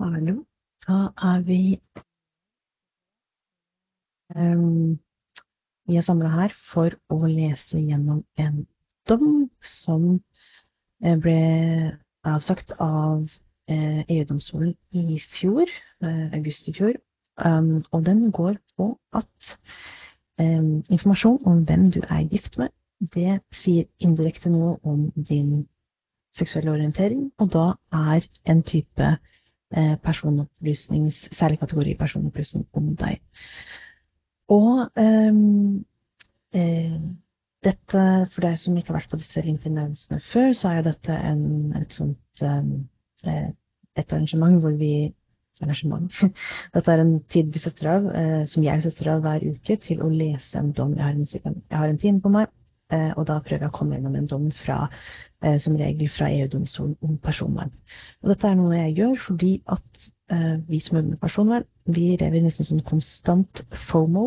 Hallo. Da er vi um, Vi er samla her for å lese gjennom en dom som eh, ble avsagt av eh, EU-domstolen i fjor, eh, august i fjor. Um, og den går på at um, informasjon om hvem du er gift med, det sier indirekte noe om din seksuelle orientering, og da er en type personopplysnings, særlig kategori personopplysning om deg. Og um, eh, dette, for deg som ikke har vært på disse LinkedIn-øvelsene før, så er jo dette en, et sånt um, et arrangement hvor vi arrangement. Dette er en tid vi setter av, eh, som jeg setter av hver uke til å lese en dom. Jeg har en, jeg har en time på meg Eh, og da prøver jeg å komme gjennom en dom fra, eh, som regel fra EU-domstolen om personvern. Og dette er noe jeg gjør fordi at eh, vi som jobber med personvern, vi lever nesten sånn konstant FOMO,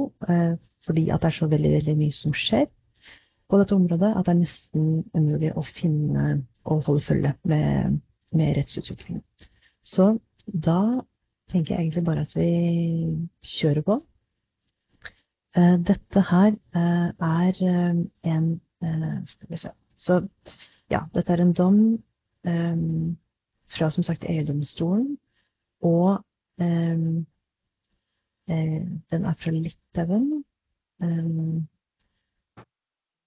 fordi at det er så veldig, veldig mye som skjer på dette området at det er nesten umulig å finne og holde følge med, med rettsutviklingen. Så da tenker jeg egentlig bare at vi kjører på. Eh, dette her eh, er eh, en Skal vi se. Så ja, dette er en dom fra som sagt EU-domstolen. Og den er fra Litauen.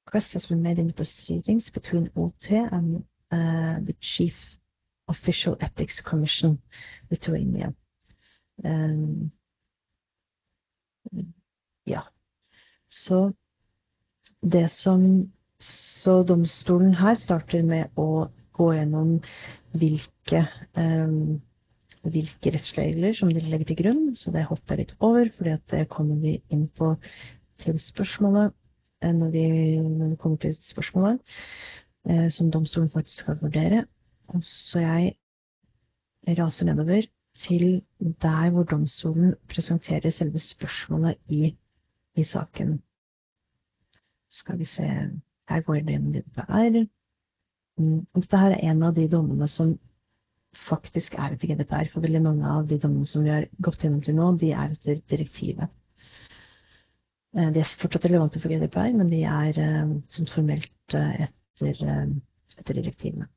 Request has been made in the proceedings between OT and uh, the Chief Official Ethics Commission, Lithuania. Um, ja. Så det som Så domstolen her starter med å gå gjennom hvilke, um, hvilke rettsregler som de legger til grunn, så det hopper jeg litt over, fordi det kommer vi inn på til spørsmålet eh, når vi, når vi kommer til spørsmålet eh, som domstolen faktisk skal vurdere. Så jeg raser nedover til der hvor domstolen presenterer selve spørsmålet i i saken. Skal vi se Her går det litt der. Mm, dette her er en av de dommene som faktisk er etter GDPR. For veldig mange av de dommene som vi har gått gjennom til nå, de er etter direktivet. Eh, de er fortsatt relevante for GDPR, men de er eh, sånn formelt eh, etter, etter direktivene.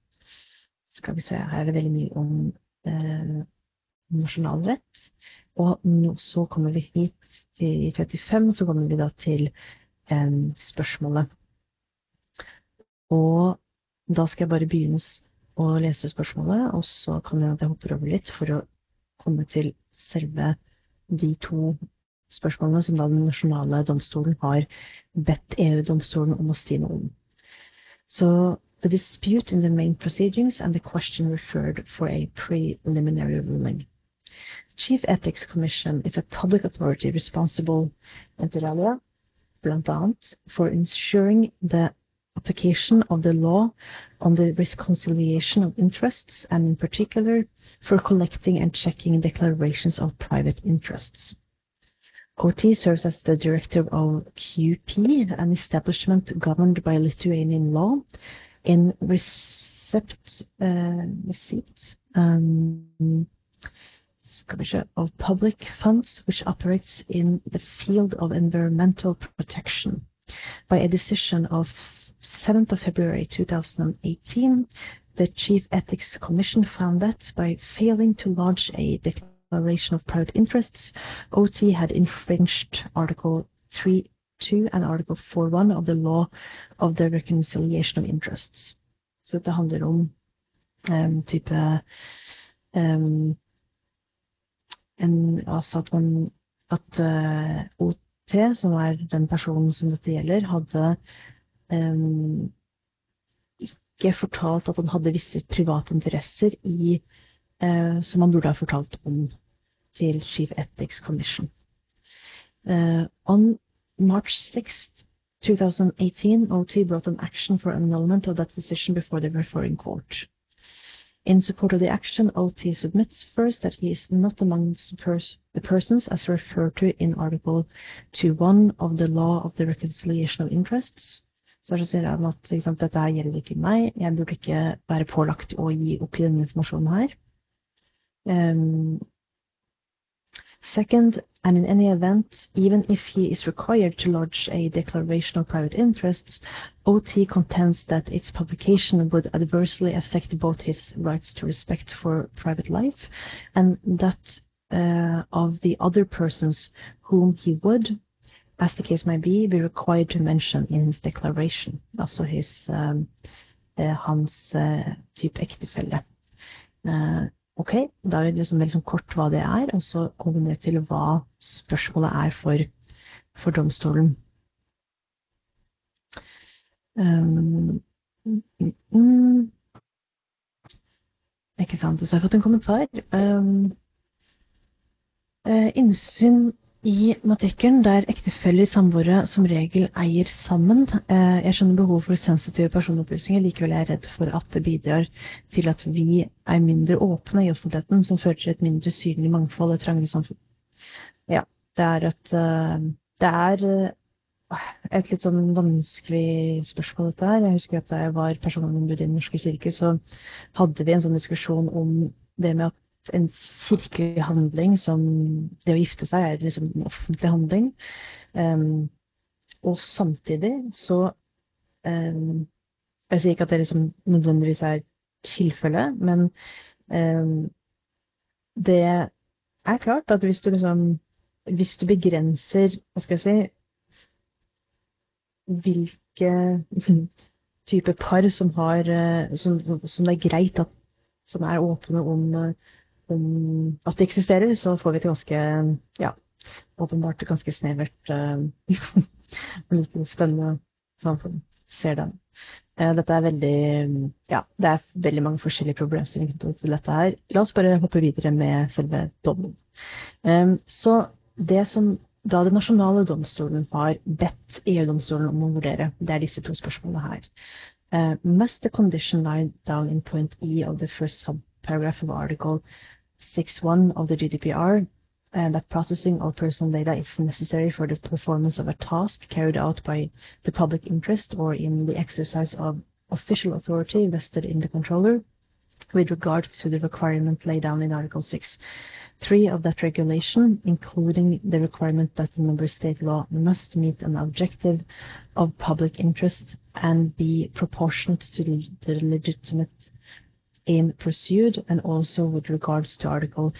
Skal vi se, Her er det veldig mye om eh, nasjonalrett. Og nå, så kommer vi hit i 35, så kommer vi da til spørsmålet. Og da skal jeg bare begynne å lese spørsmålet, og så kan jeg at jeg hopper over litt for å komme til selve de to spørsmålene som da den nasjonale domstolen har bedt EU-domstolen om å si noe om. Så the dispute in the main proceedings and the question referred for a preliminary ruling. Chief Ethics Commission is a public authority responsible, inter alia, blant for ensuring the application of the law on the reconciliation of interests and in particular for collecting and checking declarations of private interests. OT serves as the director of QP, an establishment governed by Lithuanian law in recept, uh, receipt um, of public funds which operates in the field of environmental protection. By a decision of 7th of February 2018, the Chief Ethics Commission found that by failing to lodge a declaration of private interests, OT had infringed Article 3.2 and Article 4.1 of the law of the reconciliation of interests. Så det handler om um, type um, en, altså at, man, at uh, eh, OT, som er den personen som dette gjelder, hadde um, ikke fortalt at han hadde visse private interesser i, uh, som han burde ha fortalt om til Chief Ethics Commission. Uh, on March 6, 2018, OT brought an action for annulment of that decision before the referring court. In support of the action, OT submits first that he is not amongst the persons as referred to in Article 2.1 of the Law of the Reconciliation of Interests. Så så sier han at liksom, dette gjelder ikke meg, jeg burde ikke være pålagt å gi opp den informasjonen her. Um, second, and in any event, even if he is required to lodge a declaration of private interests, OT contends that its publication would adversely affect both his rights to respect for private life and that uh, of the other persons whom he would, as the case may be, be required to mention in his declaration, also his, um, uh, hans uh, type ektefelle. Uh, Ok, da er det liksom sånn kort hva det er, og så kommer vi til hva spørsmålet er for, for domstolen. Um, mm, mm, ikke sant. Og så har jeg fått en kommentar. Um, uh, innsyn i matrikkelen der ektefeller samboere som regel eier sammen. Eh, jeg skjønner behovet for sensitive personopplysninger, likevel er jeg redd for at det bidrar til at vi er mindre åpne i offentligheten, som fører til et mindre synlig mangfold og trangere samfunn. Ja, det er et eh, Det er eh, et litt sånn vanskelig spørsmål, dette her. Jeg husker at da jeg var personombud i Den norske kirke, så hadde vi en sånn diskusjon om det med at en kirkelig handling som det å gifte seg er liksom en offentlig handling. Um, og samtidig så um, Jeg sier ikke at det liksom nødvendigvis er tilfellet, men um, det er klart at hvis du liksom Hvis du begrenser Hva skal jeg si Hvilke type par som har som, som det er greit at som er åpne om om at det eksisterer, så får vi et ganske ja, åpenbart ganske snevert uh, litt spennende samfunn. Ser den. Uh, dette er veldig Ja, det er veldig mange forskjellige problemstillinger knyttet til dette her. La oss bare hoppe videre med selve dommen. Så det som da den nasjonale domstolen har bedt EU-domstolen om å vurdere, det er disse to spørsmålene her. Uh, must the condition lie down in point E of the first subparagraph of article 6.1 of the GDPR and that processing of personal data is necessary for the performance of a task carried out by the public interest or in the exercise of official authority vested in the controller with regard to the requirement laid down in Article 6. 3 of that regulation, including the requirement that the member state law must meet an objective of public interest and be proportionate to the legitimate aim pursued, and also with regards to Article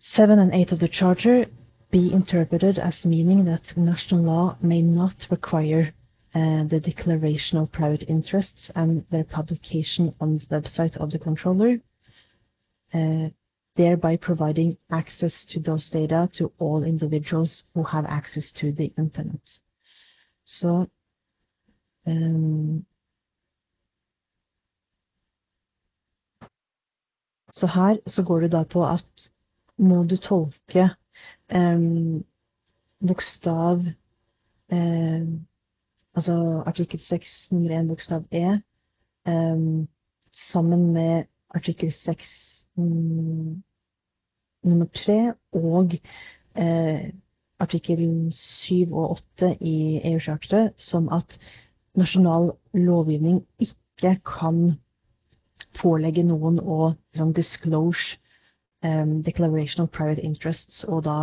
7 and 8 of the Charter, be interpreted as meaning that national law may not require uh, the declaration of private interests and their publication on the website of the controller, uh, thereby providing access to those data to all individuals who have access to the internet. So, um, Så her så går det da på at må du tolke um, bokstav um, Altså artikkel 6 nummer 1 bokstav E um, sammen med artikkel 6 um, nummer 3 og uh, artikkel 7 og 8 i EU-charteret som at nasjonal lovgivning ikke kan pålegge noen å liksom, disclose um, declaration of private interests, og da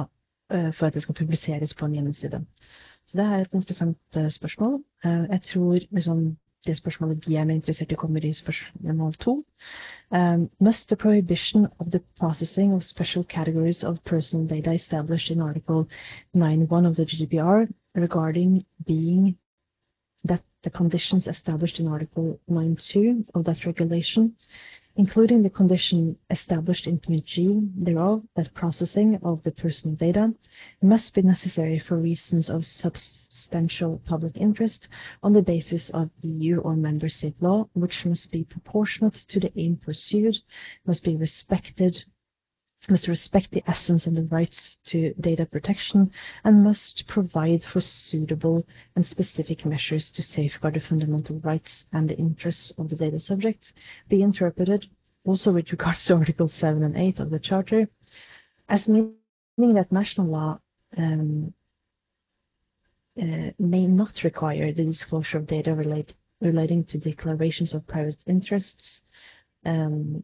uh, for at det skal publiseres på en hjemmeside. Så det er et interessant uh, spørsmål. Uh, jeg tror liksom, det spørsmålet vi er mer interessert i, kommer i spørsmål to. Um, must the prohibition of the processing of special categories of personal data established in Article 9.1 of the GDPR regarding being the conditions established in Article 9.2 of that regulation, including the condition established in point G thereof that processing of the personal data must be necessary for reasons of substantial public interest on the basis of EU or member state law, which must be proportionate to the aim pursued, must be respected must respect the essence and the rights to data protection and must provide for suitable and specific measures to safeguard the fundamental rights and the interests of the data subject, be interpreted. Also with regards to Articles 7 and 8 of the Charter as meaning that national law um, uh, may not require the disclosure of data relate, relating to declarations of private interests, um,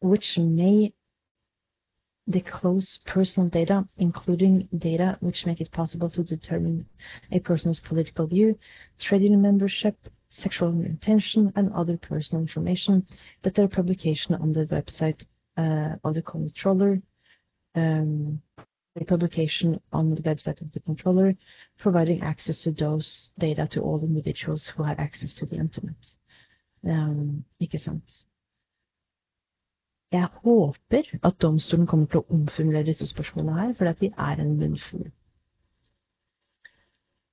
which may disclose personal data, including data which make it possible to determine a person's political view, trade union membership, sexual orientation, and other personal information that their publication on the website uh, of the controller, um, a publication on the website of the controller, providing access to those data to all individuals who have access to the internet. Um? Jeg håper at domstolen kommer til å omformulere disse spørsmålene her, fordi at de er en munnfull.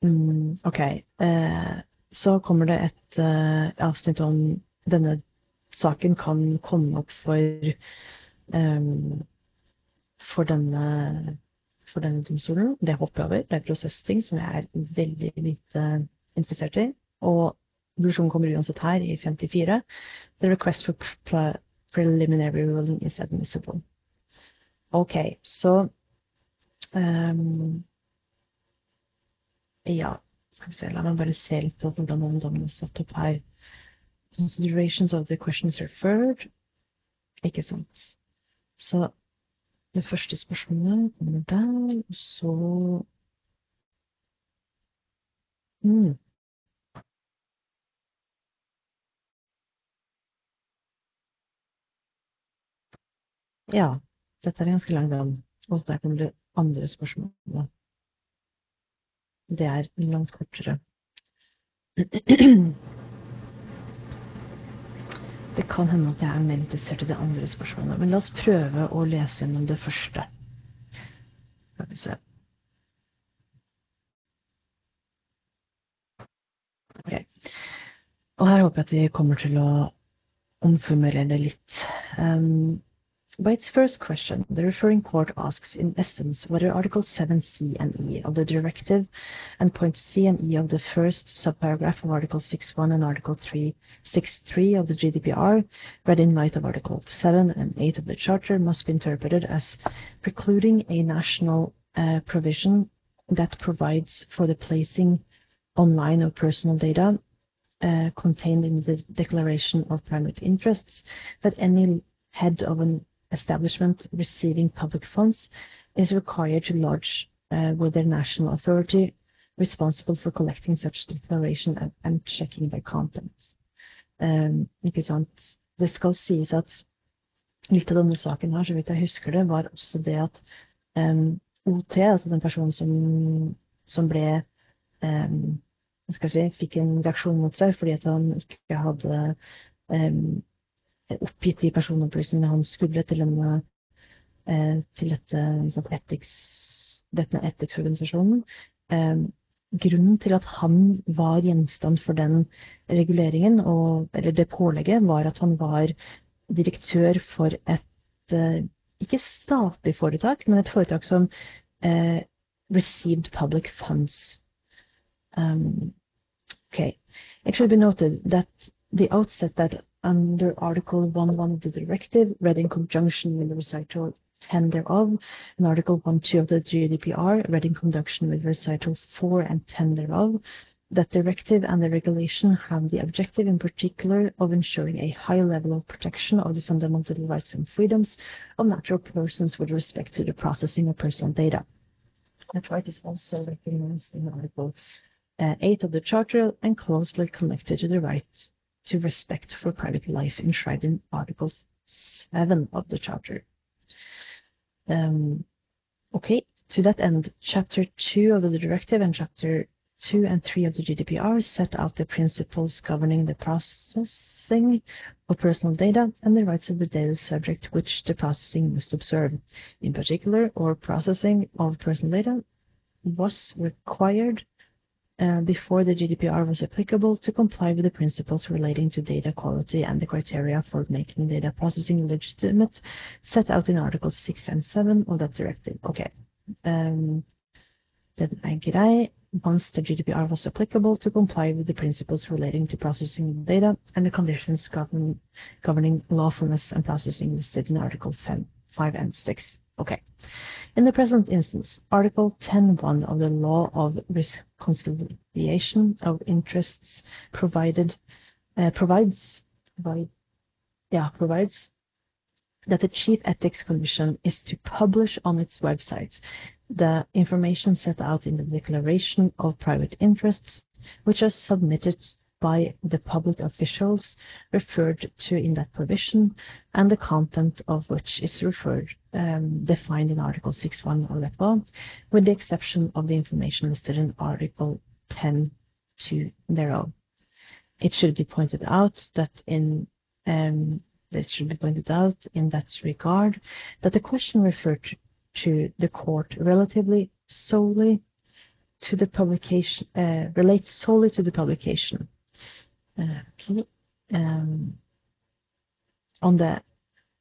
Mm, ok. Eh, så kommer det et eh, avsnitt om denne saken kan komme opp for um, for denne for denne domstolen. Det hopper jeg over. Det er prosessting som jeg er veldig lite interessert i. Og konklusjonen kommer uansett her, i 54. The request for preliminary ruling is admissible. Ok, så um, Ja, skal vi se, la meg bare se litt på hvordan ungdommen er satt opp her. Considerations of the questions referred. Ikke sant. Så det første spørsmålet kommer der, og så mm. Ja, dette er ganske lang dag. Og der kommer det andre spørsmålet. Det er langt kortere. Det kan hende at jeg er mer interessert i det andre spørsmålet, men la oss prøve å lese gjennom det første. Skal vi se. Ok. Og her håper jeg at vi kommer til å omformulere det litt. Um, By its first question, the referring court asks in essence whether Article 7c and e of the directive and point c and e of the first subparagraph of Article 6.1 and Article 3.6.3 of the GDPR, read in light of Article 7 and 8 of the Charter, must be interpreted as precluding a national uh, provision that provides for the placing online of personal data uh, contained in the Declaration of Primary Interests that any head of an establishment receiving public funds is required to lodge uh, with their national authority responsible for collecting such declaration and, and checking their contents. Um, ikke sant? Det skal sies at litt av denne saken her, så vidt jeg husker det, var også det at um, OT, altså den personen som, som ble um, skal jeg si, fikk en reaksjon mot seg fordi at han ikke hadde um, oppgitt de personopplysningene han skulle til denne eh, til dette liksom, ethics, denne ethics-organisasjonen. Eh, grunnen til at han var gjenstand for den reguleringen, og, eller det pålegget, var at han var direktør for et eh, ikke statlig foretak, men et foretak som eh, received public funds. Um, okay. It should be noted that the outset that under Article 1.1 of the Directive, read in conjunction with recital 10 thereof, and Article 1.2 of the GDPR, read in conjunction with recital 4 and 10 thereof, that directive and the regulation have the objective in particular of ensuring a high level of protection of the fundamental rights and freedoms of natural persons with respect to the processing of personal data. That right is also recognized in Article uh, 8 of the Charter and closely connected to the right to respect for private life enshrined in Article 7 of the Charter. Um, okay, to that end, Chapter 2 of the Directive and Chapter 2 and 3 of the GDPR set out the principles governing the processing of personal data and the rights of the data subject which the processing must observe. In particular, or processing of personal data was required uh, before the GDPR was applicable to comply with the principles relating to data quality and the criteria for making data processing legitimate set out in Articles 6 and 7 of that directive. Okay. Um, I get grei once the GDPR was applicable to comply with the principles relating to processing data and the conditions govern, governing lawfulness and processing listed in Article 5 and 6. Okay. In the present instance, Article 10.1 of the Law of Reconciliation of Interests provided uh, provides provide, yeah provides that the Chief Ethics Commission is to publish on its website the information set out in the Declaration of Private Interests, which are submitted by the public officials referred to in that provision, and the content of which is referred um, defined in Article 6.1 of that law, with the exception of the information listed in Article 10.2 thereof. It should be pointed out that in um, it should be pointed out in that regard that the question referred to, to the court relatively solely to the publication uh, relates solely to the publication on the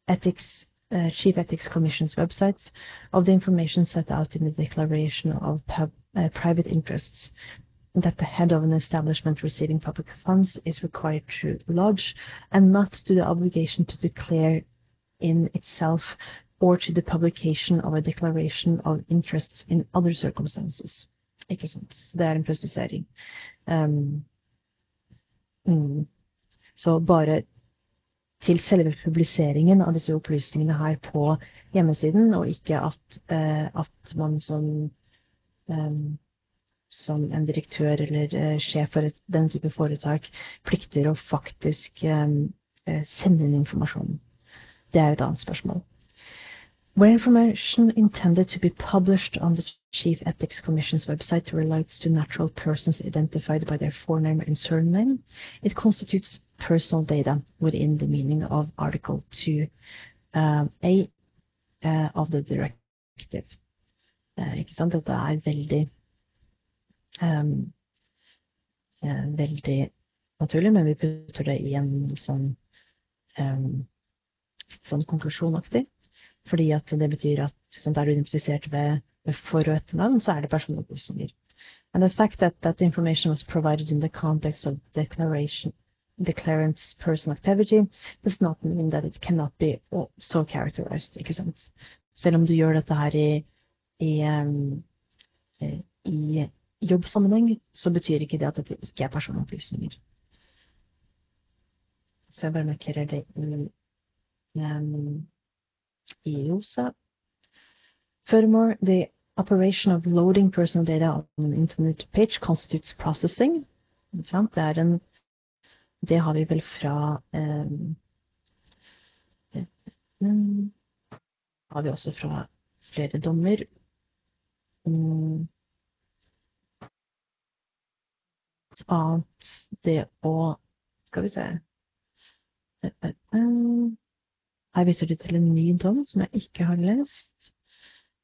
ethics uh, Chief Ethics Commission's websites of the information set out in the Declaration of pub, uh, Private Interests that the head of an establishment receiving public funds is required to lodge and not to the obligation to declare in itself or to the publication of a declaration of interests in other circumstances. Ikke sant? Så det er en presisering. Um, mm. Så bare til selve publiseringen av disse opplysningene her på hjemmesiden, og ikke at, eh, at man som eh, som en direktør eller eh, sjef for et, den type foretak plikter å faktisk um, sende inn informasjon. Det er et annet spørsmål. Where information intended to be published on the Chief Ethics Commission's website relates to natural persons identified by their forename and surname, it constitutes personal data within the meaning of Article 2 um, uh, of the directive. Uh, ikke sant? Dette er veldig um, uh, veldig naturlig, men vi putter det i en sånn, um, sånn konklusjonaktig. Fordi at det betyr at liksom, er du identifisert ved, ved for- og etternavn, så er det personopplysninger. And the fact that that information was provided in the context of declaration declarant's personal activity does not mean that it cannot be so characterized. ikke sant? Selv om du gjør dette her i, i, um, i jobbsammenheng, så betyr ikke det at dette ikke er personopplysninger. Så jeg bare markerer det um, EUSA. Furthermore, the operation of loading personal data on an internet page constitutes processing. Det en Det har vi vel fra um, Har vi også fra flere dommer. Et annet det å Skal vi se Her viser det til en ny dom som jeg ikke har lest.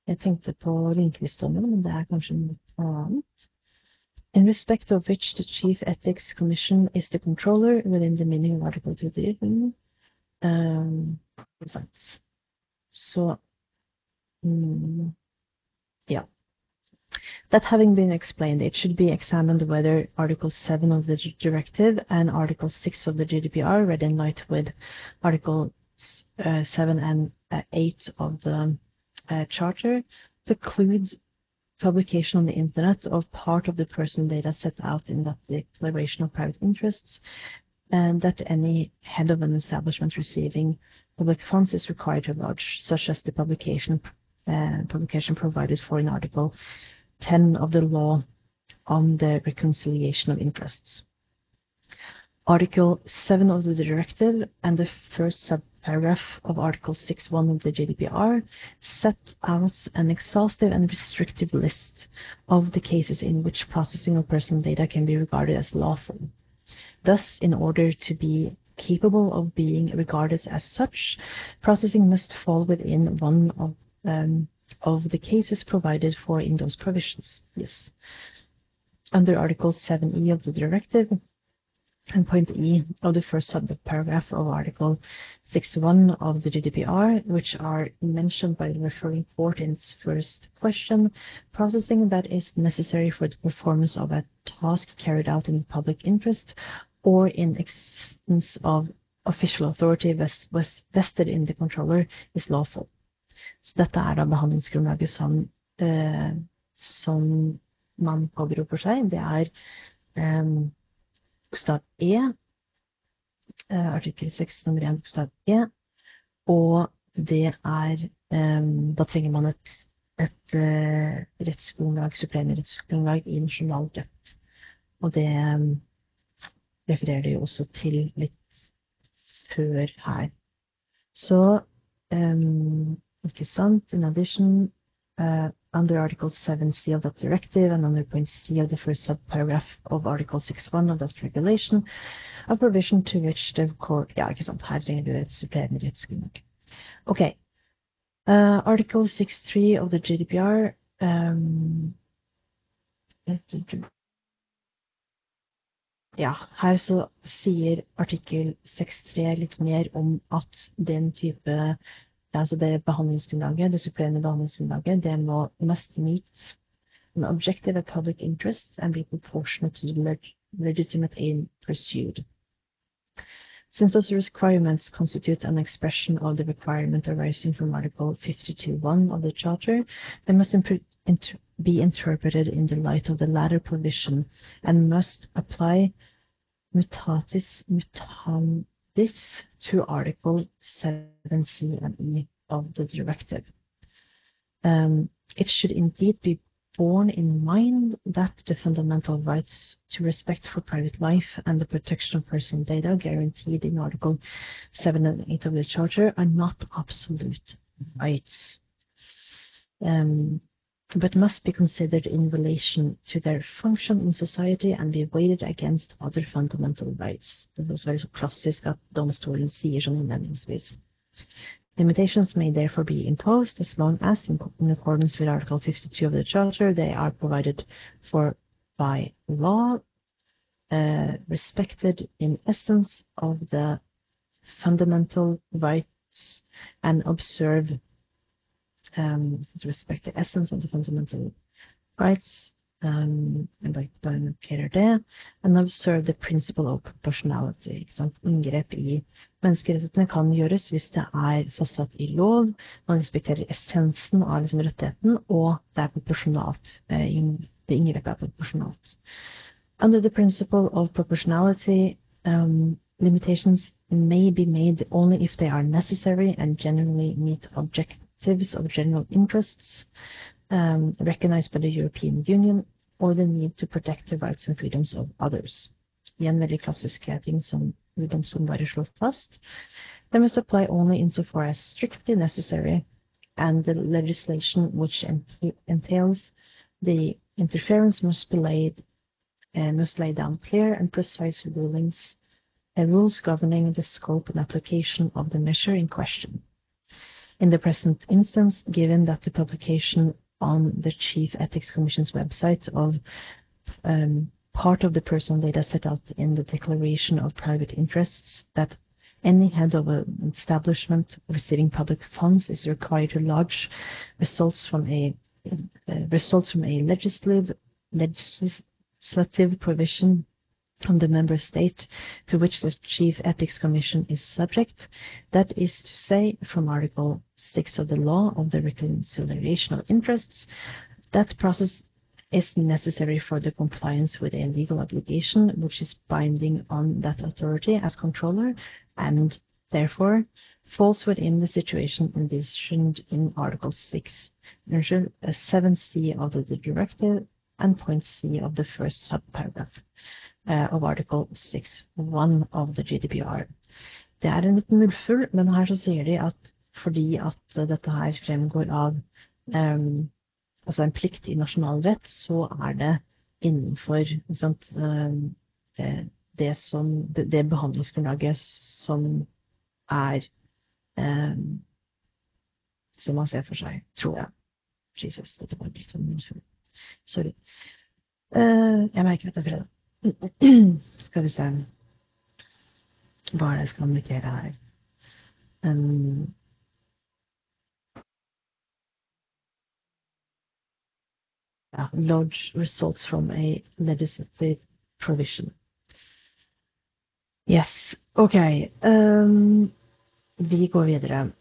Jeg tenkte på Lindqvist-dommen, men det er kanskje noe annet. In respect of which the Chief Ethics Commission is the controller within the meaning of Article 2 um, So, mm, yeah. That having been explained, it should be examined whether Article 7 of the directive and Article 6 of the GDPR, read in light with Article uh, 7 and uh, 8 of the uh, Charter, preclude publication on the Internet of part of the personal data set out in that Declaration of Private Interests, and that any head of an establishment receiving public funds is required to lodge, such as the publication uh, publication provided for in Article 10 of the law on the reconciliation of interests. Article 7 of the directive and the first subparagraph of Article 6.1 of the GDPR set out an exhaustive and restrictive list of the cases in which processing of personal data can be regarded as lawful. Thus, in order to be capable of being regarded as such, processing must fall within one of um, of the cases provided for in those provisions. Yes. Under Article 7e of the directive and point E of the first subparagraph of Article 61 of the GDPR, which are mentioned by the referring court in its first question, processing that is necessary for the performance of a task carried out in the public interest or in existence of official authority was vested in the controller is lawful. Så dette er da behandlingsgrunnlaget som, eh, som man påberoper seg. Det er eh, bokstav E, eh, artikkel 6 nummer 1 bokstav E, og det er um, Da trenger man et, et uh, rettsgrunnlag, supplerende rettsgrunnlag i nasjonal rett. Og det refererer de jo også til litt før her. Så um, ikke sant In addition, under Article 7c of that directive and under point C of the first subparagraph of Article 6.1 of that regulation, a provision to which the court Ja, ikke sant. Her trenger du et supplerende rettsgrunnlag. OK. Uh, Article 6.3 of the GDPR um, Ja, her så sier artikkel 6.3 litt mer om at den type altså det er behandlingsgrunnlaget, det supplerende behandlingsgrunnlaget, det er må must meet an objective of public interest and be proportionate to the legitimate aim pursued. Since those requirements constitute an expression of the requirement arising from Article 52.1 of the Charter, they must inter be interpreted in the light of the latter provision and must apply mutatis mutandis this to Article 7c and e of the directive. Um, it should indeed be borne in mind that the fundamental rights to respect for private life and the protection of personal data guaranteed in Article 7 and 8 of the Charter are not absolute rights. Um, but must be considered in relation to their function in society and be weighted against other fundamental rights. Det også veldig så klassisk at domstolen sier sånn innledningsvis. Limitations may therefore be imposed as long as, in, accordance with Article 52 of the Charter, they are provided for by law, uh, respected in essence of the fundamental rights, and observe um, with respect to essence of the fundamental rights, um, and by markerer det, and observe the principle of proportionality. Inngrep i menneskerettighetene kan gjøres hvis det er fastsatt i lov, man respekterer essensen av liksom, rettigheten, og det er proporsjonalt. Det inngrepet er proporsjonalt. Under the principle of proportionality, um, limitations may be made only if they are necessary and generally meet object of general interests um, recognized by the European Union or the need to protect the rights and freedoms of others. Igjen veldig klassiske ting som domstolen bare slår fast. They must apply only insofar as strictly necessary and the legislation which entails the interference must be laid and must lay down clear and precise rulings and rules governing the scope and application of the measure in question. In the present instance, given that the publication on the Chief Ethics Commission's website of um, part of the personal data set out in the Declaration of Private Interests that any head of an establishment receiving public funds is required to lodge results from a uh, results from a legislative legislative provision from the member state to which the Chief Ethics Commission is subject, that is to say, from Article 6 of the Law of the Reconciliation of Interests, that process is necessary for the compliance with a legal obligation which is binding on that authority as controller and therefore falls within the situation envisioned in Article 6, 7c uh, of the directive and point C of the first subparagraph. Uh, of Article 6.1 of the GDPR. Det er en liten muldfull, men her så sier de at fordi at dette her fremgår av um, altså en plikt i nasjonal rett, så er det innenfor sant, um, det, som, det, behandlingsgrunnlaget som er um, Som man ser for seg, tror jeg. Jesus, dette var litt sånn munnfull. Sorry. Uh, jeg merker at det er fredag. Jeg skal kommunikere her. Um, yeah, lodge results from a legislative provision. Yes. Okay. Um, vi går videre.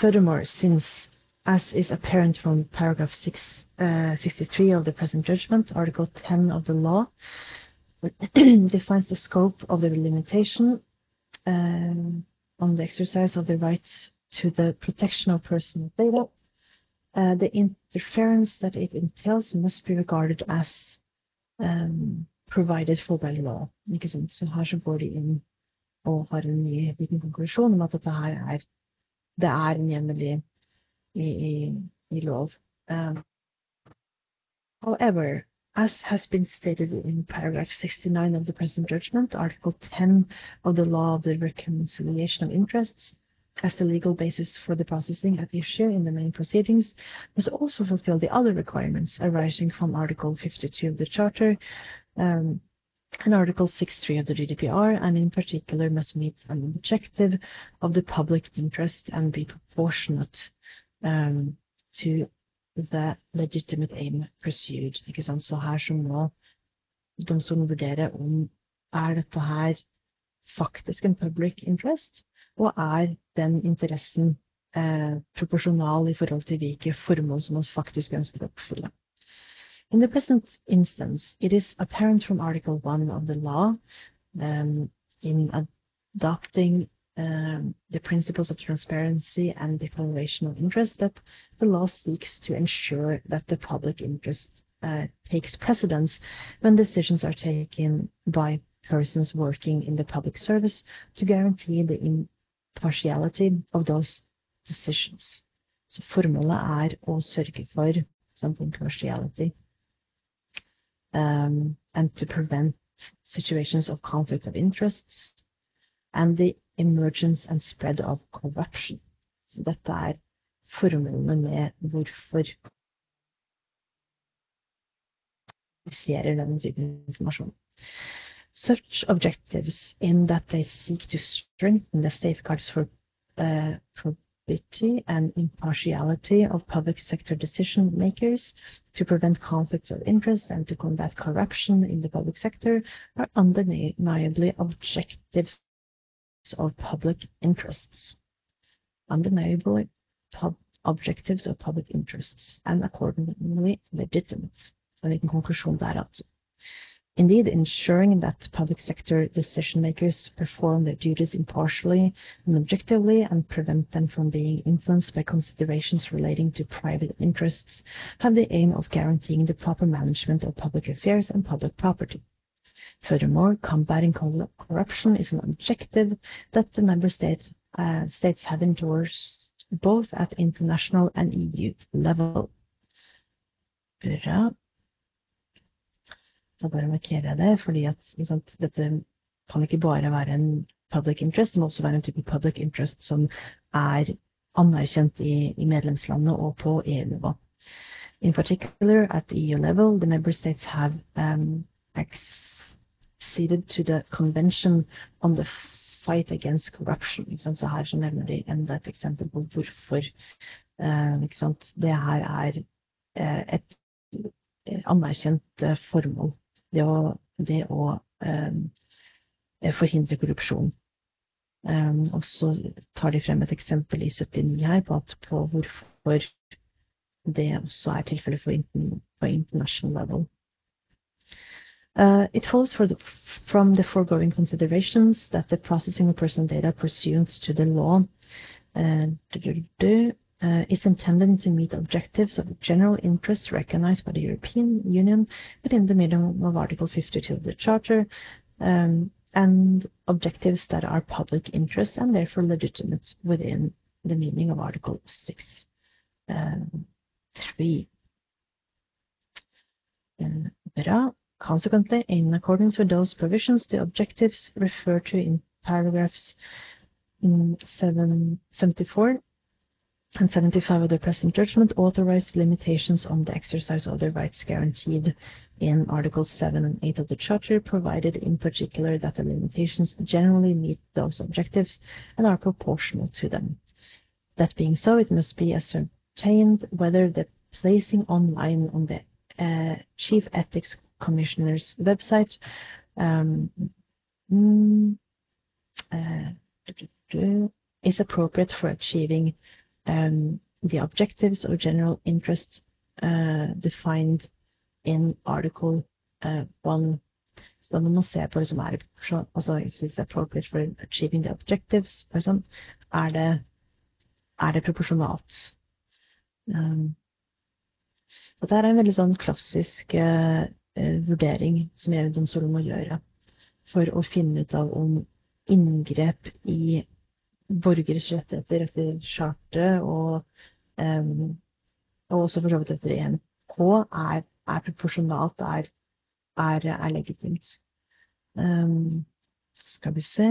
Furthermore, since, as is apparent from paragraph 6, uh, 63 of the present judgment, Article 10 of the law, defines the scope of the limitation um, on the exercise of the rights to the protection of personal data, uh, the interference that it entails must be regarded as um, provided for by law. Ikke sant? Så her så går de inn og har en ny liten konklusjon om at dette her er det er en hjemmel i, i, i lov. Um, however, as has been stated in paragraph 69 of the present judgment, Article 10 of the Law of the Reconciliation of Interests, as the legal basis for the processing at issue in the main proceedings, must also fulfill the other requirements arising from Article 52 of the Charter um, and Article 6.3 of the GDPR, and in particular must meet an objective of the public interest and be proportionate um, to the legitimate aim pursued. Ikke sant? Så her så må domstolen vurdere om er dette her faktisk en public interest, og er den interessen eh, proporsjonal i forhold til hvilke formål som man faktisk ønsker å oppfylle. In the present instance, it is apparent from Article 1 of the law um, in adopting um, the principles of transparency and declaration of interest that the law seeks to ensure that the public interest uh, takes precedence when decisions are taken by persons working in the public service to guarantee the impartiality of those decisions. Så formålet er å sørge for some impartiality um, and to prevent situations of conflict of interests and the emergence and spread of corruption. Så dette er formålene med hvorfor ser denne typen informasjon. Such objectives in that they seek to strengthen the safeguards for, uh, for objectivity and impartiality of public sector decision makers to prevent conflicts of interest and to combat corruption in the public sector are undeniably objectives of public interests. undeniable objectives of public interests and accordingly legitimate. Liten konklusjon der, altså. Indeed, ensuring that public sector decision makers perform their duties impartially and objectively and prevent them from being influenced by considerations relating to private interests have the aim of guaranteeing the proper management of public affairs and public property. Furthermore, combating corruption is an objective that the member states, uh, states have endorsed both at international and EU level. Bra. Da bare markerer jeg det, fordi at sant, dette kan ikke bare være en public interest, det må også være en type public interest som er anerkjent i, i medlemslandene og på EU-nivå. In particular, at EU level, the member states have um, acceded to the Convention on the Fight Against Corruption. Så her så nevner de enda et eksempel på hvorfor uh, det her er uh, et anerkjent uh, formål det å, det å eh, forhindre korrupsjon. Og så tar de frem et eksempel i 79 her på, på hvorfor det også er tilfellet på international level. Uh, it follows the, from the foregoing considerations that the processing of personal data pursuant to the law uh, uh, is intended to meet objectives of general interest recognized by the European Union within the meaning of Article 52 of the Charter, um, and objectives that are public interest and therefore legitimate within the meaning of Article 6. Um, 3. Uh, Consequently, in accordance with those provisions, the objectives referred to in paragraphs in 774 and 75 of the present judgment authorized limitations on the exercise of the rights guaranteed in Articles 7 and 8 of the Charter, provided in particular that the limitations generally meet those objectives and are proportional to them. That being so, it must be ascertained whether the placing online on the uh, Chief Ethics Commissioner's website um, mm, uh, is appropriate for achieving um, the objectives of general interest uh, defined in Article uh, 1. Så man må se på det som er altså, is appropriate for achieving the objectives? Er det er det proporsjonalt? Um, dette er en veldig sånn klassisk uh, vurdering som EU-domstolen må gjøre for å finne ut av om inngrep i borgeres rettigheter etter charteret og, um, og også for så vidt etter EMK er, er proporsjonalt, er, er, er legitimt. Um, skal vi se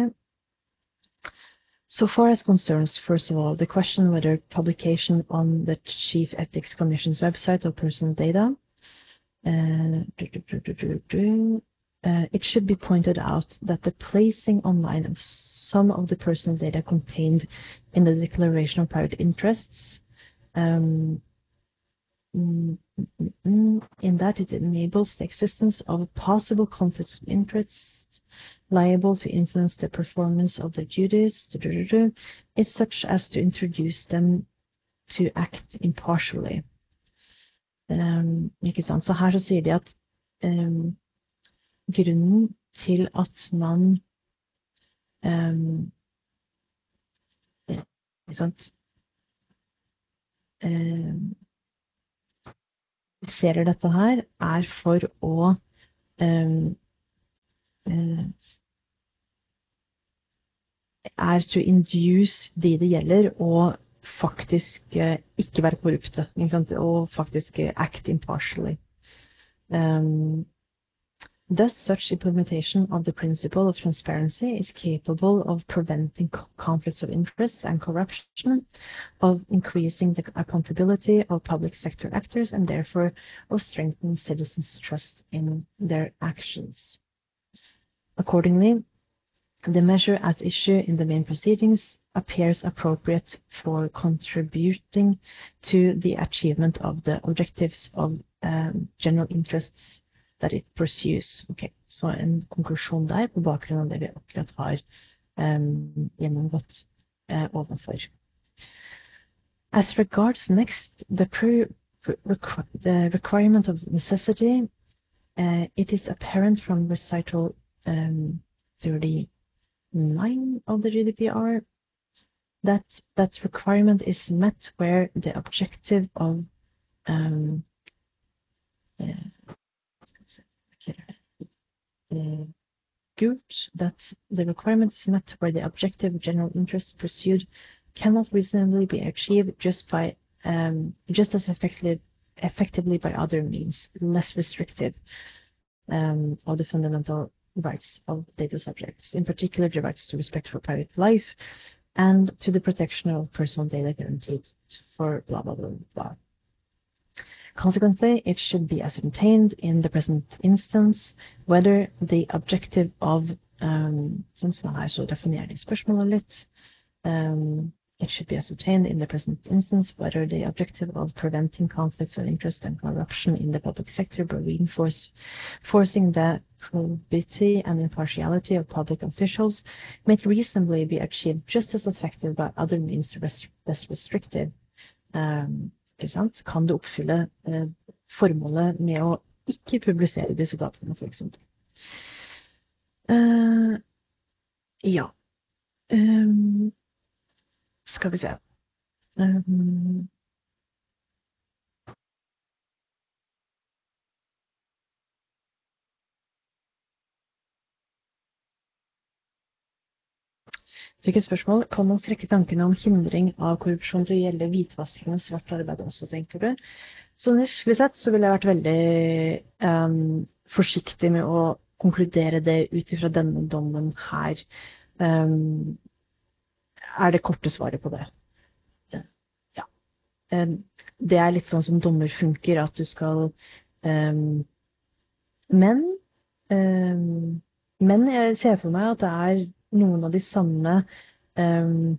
So far as concerns, first of all, the question whether publication on the Chief Ethics Commission's website of personal data, uh, uh, it should be pointed out that the placing online of some of the personal data contained in the Declaration of Private Interests um, in that it enables the existence of possible conflicts of interest liable to influence the performance of the duties, it's such as to introduce them to act impartially. Um, ikke sant? Så her så sier de at um, grunnen til at man um, ikke sant ser dette her, er for å uh, er to induce de det gjelder, å faktisk uh, ikke være korrupte. Og faktisk uh, act impartially. Um, Thus, such implementation of the principle of transparency is capable of preventing conflicts of interest and corruption, of increasing the accountability of public sector actors, and therefore of strengthening citizens' trust in their actions. Accordingly, the measure at issue in the main proceedings appears appropriate for contributing to the achievement of the objectives of um, general interests that it pursues. Ok, Så en konklusjon der på bakgrunn av det vi akkurat har um, gjennomgått uh, ovenfor. As regards next, the, the requirement of necessity, uh, it is apparent from recital um, 39 of the GDPR that that requirement is met where the objective of um, uh, good that the requirement is met where the objective of general interest pursued cannot reasonably be achieved just by um, just as effectively effectively by other means, less restrictive um, of the fundamental rights of data subjects, in particular the rights to respect for private life and to the protection of personal data guaranteed for blah blah blah blah. Consequently, it should be ascertained in the present instance whether the objective of um, nå har jeg så definerer de spørsmålet litt. Um, it should be ascertained in the present instance whether the objective of preventing conflicts of interest and corruption in the public sector by reinforcing the probity and impartiality of public officials may reasonably be achieved just as effective by other means less restrictive. Um, Ikke? Kan det oppfylle eh, formålet med å ikke publisere disse dataene, f.eks. Uh, ja. Skal vi se um, fikk et spørsmål. Kan man strekke tankene om hindring av korrupsjon til å gjelde hvitvasking og svart arbeid også, tenker du? Så nisjelig sett så ville jeg vært veldig um, forsiktig med å konkludere det ut ifra denne dommen her. Um, er det korte svaret på det. Ja. Um, det er litt sånn som dommer funker, at du skal Men men jeg ser for meg at det er noen av de samme um,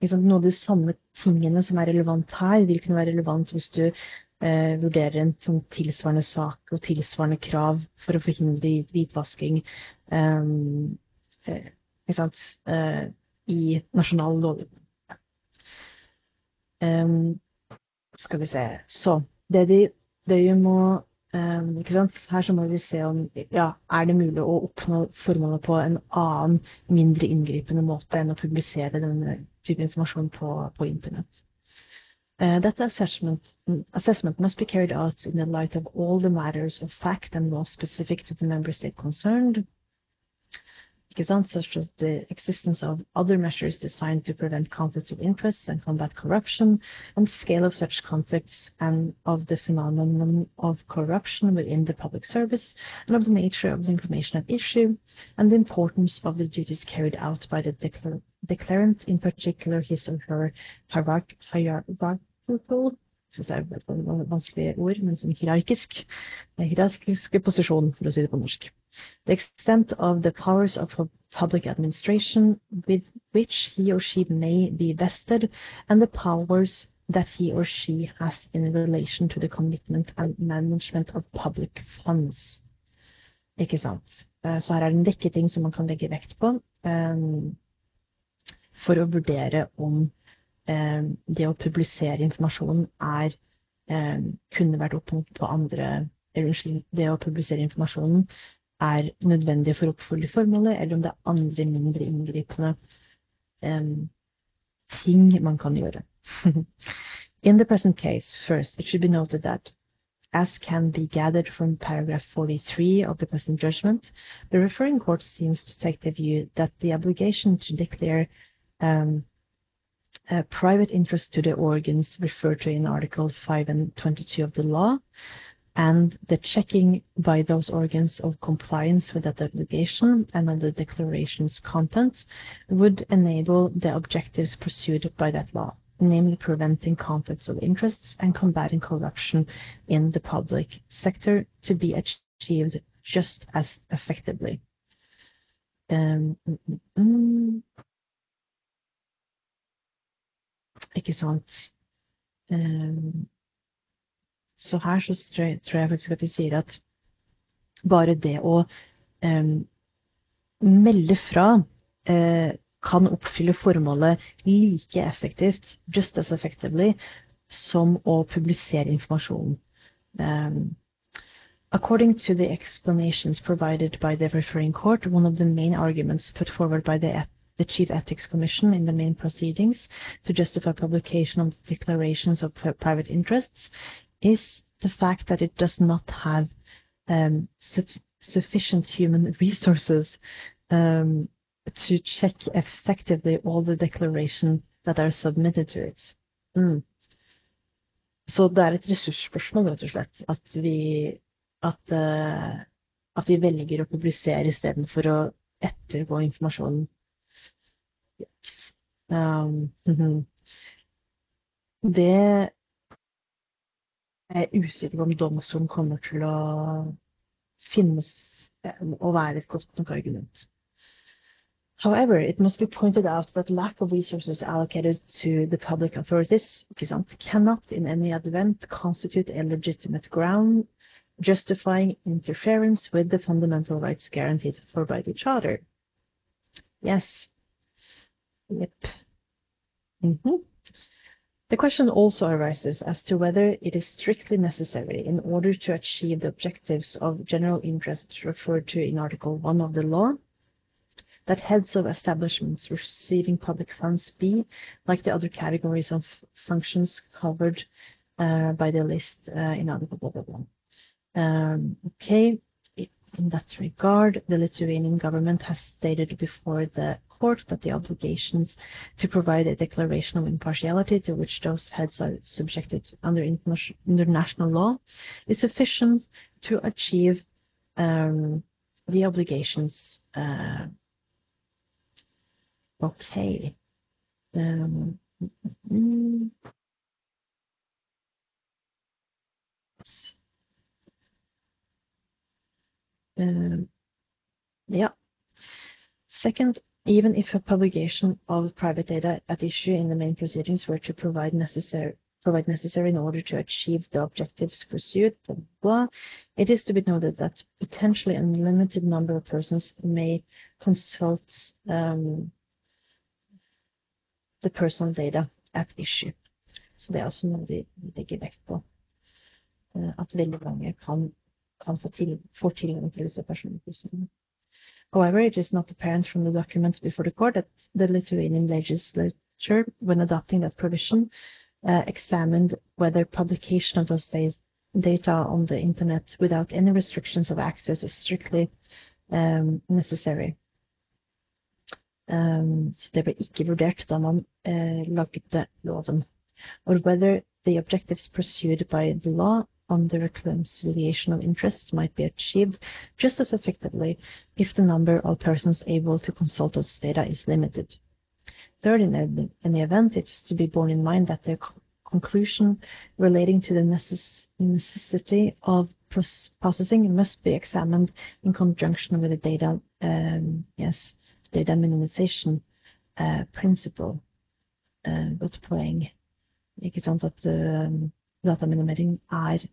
liksom, Noen av de samme tingene som er relevant her, vil kunne være relevant hvis du uh, vurderer en sånn tilsvarende sak og tilsvarende krav for å forhindre hvitvasking um, uh, uh, i nasjonal lovgivning. Um, skal vi se Så det, de, det de må Um, Her så må vi se om ja, er det mulig å oppnå formålet på en annen, mindre inngripende måte enn å publisere denne type informasjon på, på internett. Uh, that assessment, assessment must be carried out in the light of all the matters of fact and law specific to the member state concerned, such as the existence of other measures designed to prevent conflicts of interest and combat corruption, and the scale of such conflicts, and of the phenomenon of corruption within the public service, and of the nature of the information at issue, and the importance of the duties carried out by the declar declarant, in particular his or her hierarchical synes jeg er et vanskelig ord, men som hierarkisk, hierarkisk posisjon, for å si det på norsk. The extent of the powers of public administration with which he or she may be vested, and the powers that he or she has in relation to the commitment and management of public funds. Ikke sant? Eh, så her er det en rekke ting som man kan legge vekt på um, for å vurdere om Eh, det å publisere informasjon er eh, kunne vært opp på andre Unnskyld, det å publisere informasjonen er nødvendig for å oppfylle formålet, eller om det er andre mindre inngripende ting man kan gjøre. In the present case, first, it should be noted that as can be gathered from paragraph 43 of the present judgment, the referring court seems to take the view that the obligation to declare um, uh, private interest to the organs referred to in Article 5 and 22 of the law, and the checking by those organs of compliance with that obligation and on the declaration's content would enable the objectives pursued by that law, namely preventing conflicts of interests and combating corruption in the public sector to be achieved just as effectively. Um, Ikke sant? Um, så her så tror jeg, faktisk at de sier at bare det å um, melde fra uh, kan oppfylle formålet like effektivt, just as effectively, som å publisere informasjonen. Um, According to the explanations provided by the referring court, one of the main arguments put forward by the the Chief Ethics Commission in the main proceedings to justify publication of declarations of private interests is the fact that it does not have um, su sufficient human resources um, to check effectively all the declarations that are submitted to it. Mm. Så det er et ressursspørsmål, rett og slett. At vi, at, uh, at vi velger å publisere istedenfor å ettergå informasjonen Um, mhm. Det er jeg usikker på om domstolen kommer til å finnes å være et godt nok argument. However, it must be pointed out that lack of resources allocated to the public authorities cannot in any event constitute a legitimate ground justifying interference with the fundamental rights guaranteed for by the Charter. Yes, Yep. Mm-hmm. The question also arises as to whether it is strictly necessary in order to achieve the objectives of general interest referred to in Article 1 of the law that heads of establishments receiving public funds be, like the other categories of functions covered uh, by the list uh, in Article blah, blah, blah. Um, okay, in that regard, the Lithuanian government has stated before the court that the obligations to provide a declaration of impartiality to which those heads are subjected under international law is sufficient to achieve um, the obligations. Uh, okay. Um, mm, um, yeah. Second, even if a publication of private data at issue in the main proceedings were to provide necessary provide necessary in order to achieve the objectives pursued, blah, blah, it is to be noted that potentially a limited number of persons may consult um, the personal data at issue. Så det er også noe de legger vekt på. At veldig mange kan, kan få, til, få tilgang til disse personopplysningene. However, it is not apparent from the documents before the court that the Lithuanian legislature when adopting that provision, uh, examined whether publication of those data on the internet without any restrictions of access is strictly um, necessary. Um, det ble ikke vurdert da man uh, lagde loven. Or whether the objectives pursued by the law on the reconciliation of interests might be achieved just as effectively if the number of persons able to consult those data is limited. Third, in any event, it is to be borne in mind that the conclusion relating to the necess necessity of processing must be examined in conjunction with the data, um, yes, data minimization uh, principle. Uh, godt poeng. Ikke sant at dataminimering er,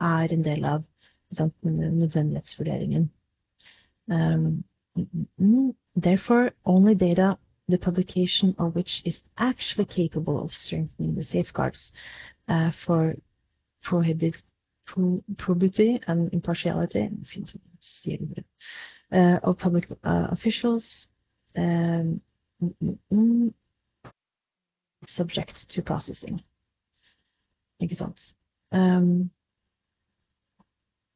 er en del av sant, nødvendighetsvurderingen. Um, therefore, only data the publication of which is actually capable of strengthening the safeguards uh, for prohibit, pro, probity and impartiality uh, of public uh, officials um, subject to processing. Ikke sant. Um,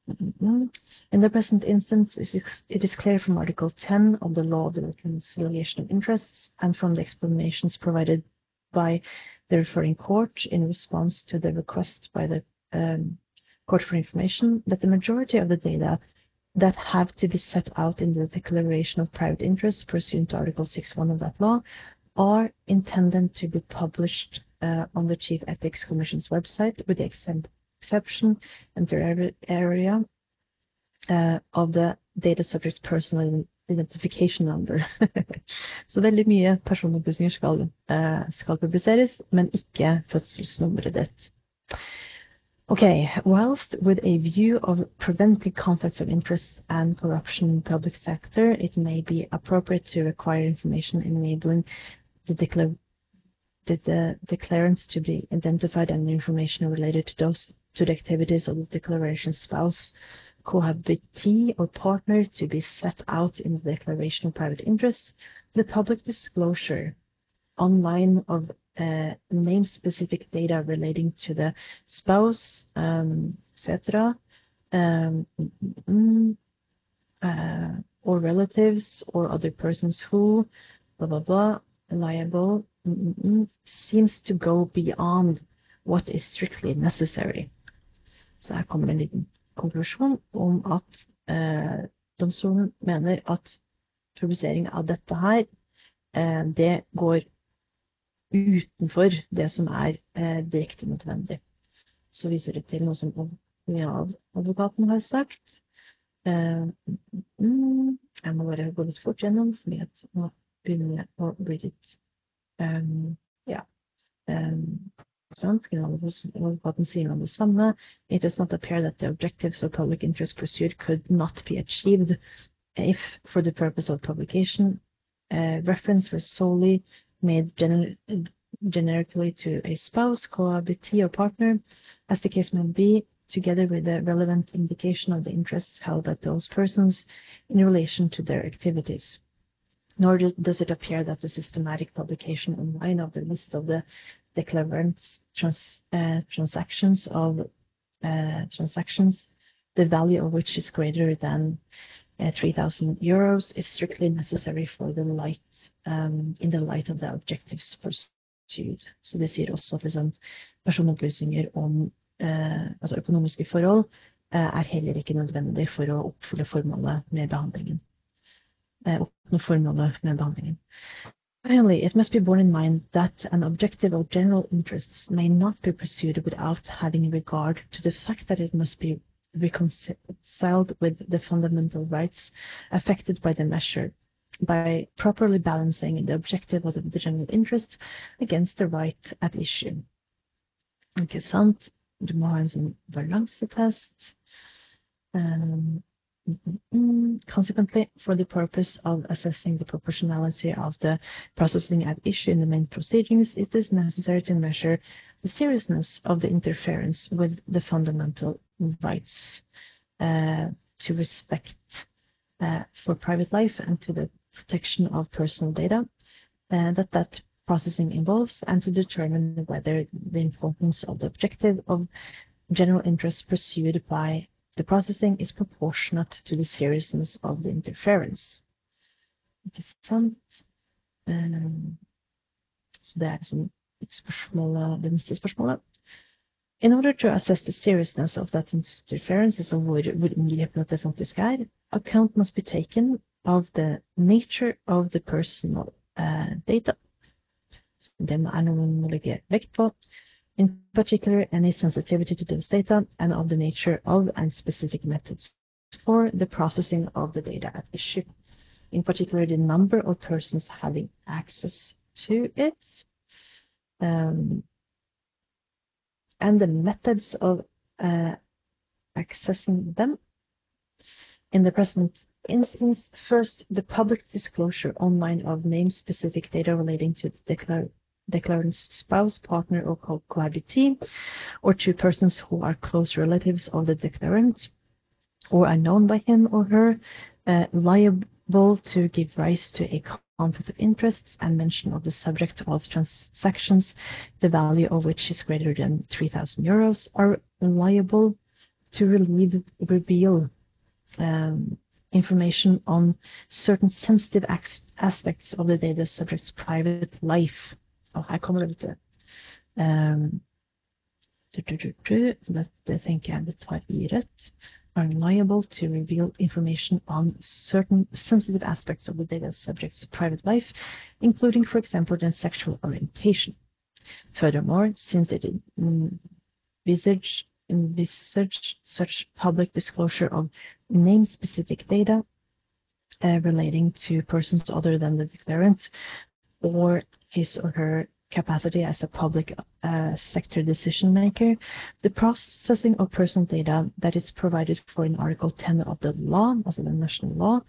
in the present instance, it is clear from Article 10 of the Law of the Reconciliation of Interests and from the explanations provided by the referring court in response to the request by the um, Court for Information that the majority of the data that have to be set out in the Declaration of Private Interests pursuant to Article 6.1 of that law are intended to be published on the Chief Ethics Commission's website with the exception and the area uh, of the data subject's personal identification number. Så veldig mye personopplysninger uh, skal publiseres, men ikke fødselsnummeret ditt. Okay, whilst with a view of preventing conflicts of interest and corruption in the public sector, it may be appropriate to require information enabling the declar the, declarants to be identified and the information related to those to the activities of the declaration spouse, cohabitee, or partner to be set out in the declaration of private interests, the public disclosure online of uh, name-specific data relating to the spouse, um, etc., um, mm, uh, or relatives or other persons who, blah blah blah, liable seems to go beyond what is strictly necessary. Så her kommer en liten konklusjon om at eh, domstolen mener at publisering av dette her, eh, det går utenfor det som er eh, direkte nødvendig. Så viser det til noe som advokaten har sagt. Eh, mm, jeg må bare gå litt fort gjennom, for nå begynner jeg å bli litt Ja. Um, sant? Generaladvokaten sier noe det samme. It does not appear that the objectives of public interest pursued could not be achieved if, for the purpose of publication, uh, reference was solely made gener generically to a spouse, cohabitee, or partner, as the case may be, together with the relevant indication of the interests held by those persons in relation to their activities nor does it appear that the systematic publication online of the list of the declarants trans, uh, transactions of uh, transactions, the value of which is greater than uh, 3,000 euros, is strictly necessary for the light um, in the light of the objectives pursued. Så det sier også at liksom, personopplysninger om uh, altså økonomiske forhold uh, er heller ikke nødvendig for å oppfylle formålet med behandlingen. Finally, it must be borne in mind that an objective of general interests may not be pursued without having regard to the fact that it must be reconciled with the fundamental rights affected by the measure by properly balancing the objective of the general interest against the right at issue. Ikke sant? Du må ha. Um, Consequently, for the purpose of assessing the proportionality of the processing at issue in the main proceedings, it is necessary to measure the seriousness of the interference with the fundamental rights uh, to respect uh, for private life and to the protection of personal data, uh, that that processing involves and to determine whether the importance of the objective of general interest pursued by the processing is proportionate to the seriousness of the interference. Ikke sant? Um, så det er liksom det neste. In order to assess the seriousness of that interference, altså hvor, hvor inngripende det faktisk er, account must be taken of the nature of the personal uh, data. Så det er må legge vekt på. In particular, any sensitivity to those data and of the nature of and specific methods for the processing of the data at issue. In particular, the number of persons having access to it. Um, and the methods of uh, accessing them. In the present instance, first, the public disclosure online of name-specific data relating to the declar declarant's spouse, partner, or co cohabitee, or two persons who are close relatives of the declarant, or are known by him or her, uh, liable to give rise to a conflict of interests and mention of the subject of transactions, the value of which is greater than 3,000 euros, are liable to relieve, reveal um, information on certain sensitive aspects of the data subject's private life. Og her kommer det, du. Um, du, du, du, dette tenker jeg vi tar i are liable to reveal information on certain sensitive aspects of the data subject's private life, including, for example, their sexual orientation. Furthermore, since it envisage, envisage such public disclosure of name-specific data uh, relating to persons other than the declarant or his or her capacity as a public uh, sector decision maker, the processing of personal data that is provided for in Article 10 of the law, also the national law,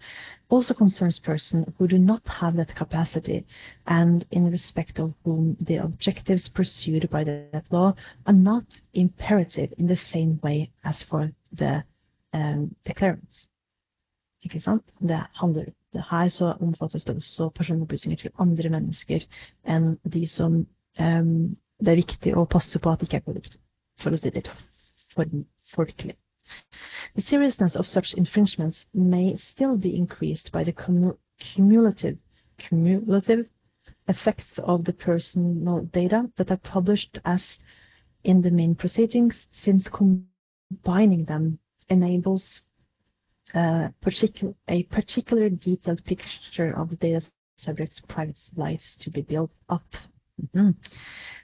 also concerns persons who do not have that capacity and in respect of whom the objectives pursued by that law are not imperative in the same way as for the um, declarants. Ikke sant? Det handler her så omfattes det også personopplysninger til andre mennesker enn de som um, det er viktig å passe på at ikke er korrupt, for å si det folkelig. The seriousness of such infringements may still be increased by the cumulative, cumulative effects of the personal data that are published as in the main proceedings, since combining them enables uh, a particular detailed picture of the data subject's private lives to be built up. Mm-hmm.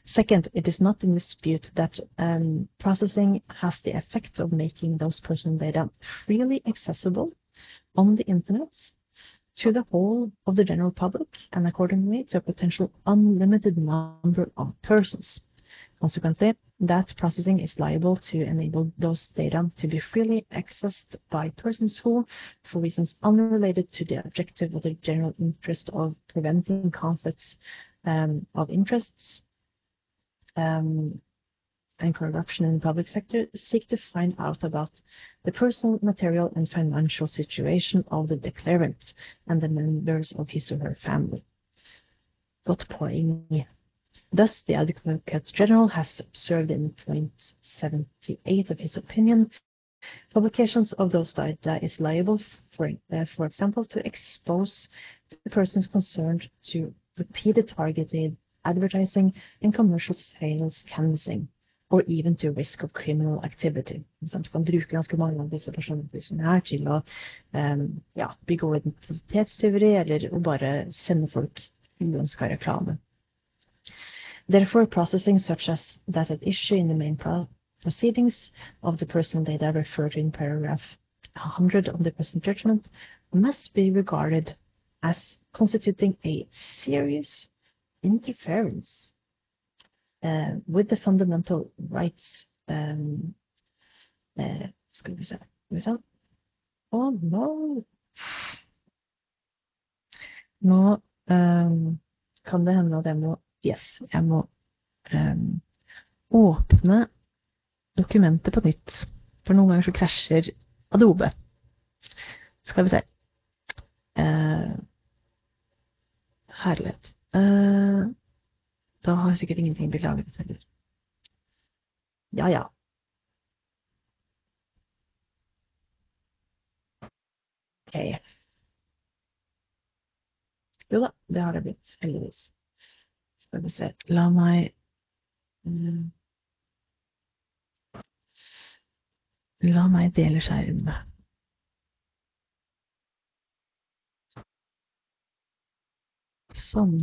Second, it is not in dispute that um, processing has the effect of making those personal data freely accessible on the internet to the whole of the general public and accordingly to a potential unlimited number of persons. Consequently, that processing is liable to enable those data to be freely accessed by persons who, for reasons unrelated to the objective or the general interest of preventing conflicts um, of interests um, and corruption in the public sector, seek to find out about the personal, material, and financial situation of the declarant and the members of his or her family. Godt poeng. Thus, the Advocate General has observed in point 78 of his opinion, publications of those data is liable, for, uh, for example, to expose the persons concerned to repeated targeted advertising and commercial sales canvassing, or even to risk of criminal activity. Så du kan bruke ganske mange av disse personopplysningene her til å um, ja, begå identitetstyveri eller å bare sende folk uønska reklame. Therefore, processing such as that at issue in the main proceedings of the personal data referred to in paragraph 100 of the present judgment must be regarded as constituting a serious interference uh, with the fundamental rights um, uh, Skal vi se. Oh no! Nå um, kan det hende at jeg må Yes, jeg må um, åpne dokumentet på nytt. For noen ganger så krasjer Adobe. Skal vi se. Uh, herlighet. Uh, Da har sikkert ingenting blitt lagret heller. Ja, ja. Ok. Jo da, det har det blitt, heldigvis. Skal vi se. La meg um, La meg dele skjerm. Sånn.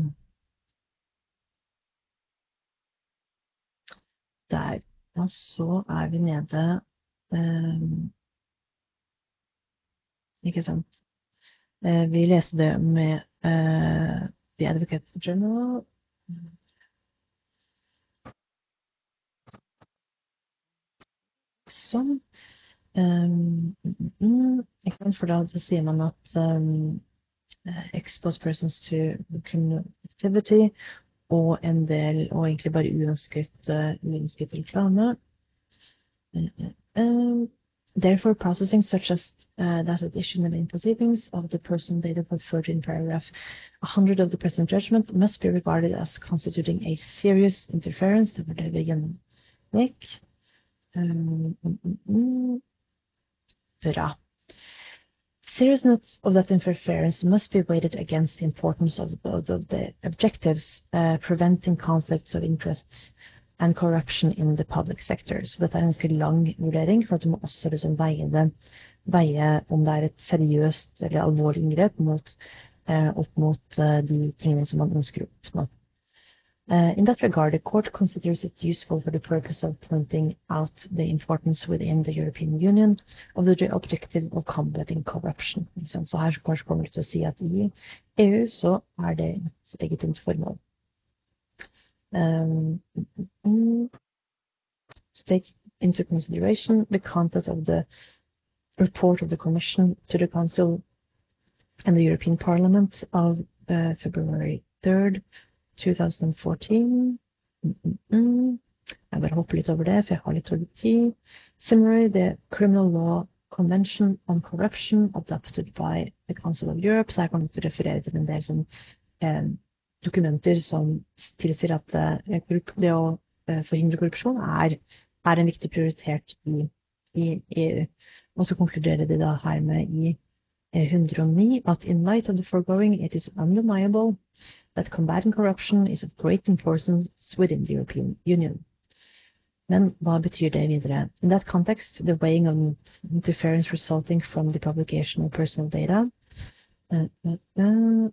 Der. Og så er vi nede um, Ikke sant? Uh, vi leste det med uh, The Advocate Journal. Sånn. Mm, mm, for da sier man at um, expose persons to connectivity og en del, og egentlig bare uønsket, uh, uønsket reklame. Uh, therefore, processing such as uh, that additional in proceedings of the person data referred in paragraph 100 of the present judgment must be regarded as constituting a serious interference. Var det vi gjennomgikk. Um, mm, mm, bra. Seriousness of that interference must be weighted against the importance of, of, of the objectives uh, preventing conflicts of interests and corruption in the public sector. Så dette er en ganske lang vurdering, for at du må også liksom veie, det, veie om det er et seriøst eller alvorlig inngrep mot, eh, opp mot eh, de tingene som man ønsker å oppnå. Uh, in that regard, the court considers it useful for the purpose of pointing out the importance within the European Union of the objective of combating corruption. Så her kommer det til å si at i EU så er det et legitimt formål. Um, to take into consideration the content of the report of the Commission to the Council and the European Parliament of uh, February 3rd, 2014. Mm -mm. Jeg bare hopper litt over det, for jeg har litt dårlig tid. Similarly, the Criminal Law Convention on Corruption adopted by the Council of Europe. Så jeg kommer til å referere til en del dokumenter som tilsier at eh, det å eh, forhindre korrupsjon er, er, en viktig prioritert i, i EU. Og så konkluderer de da her med i 109 eh, at in light of the foregoing, it is undeniable that combating corruption is of great importance within the European Union. Men hva betyr det videre? In that context, the weighing of interference resulting from the publication of personal data uh, uh,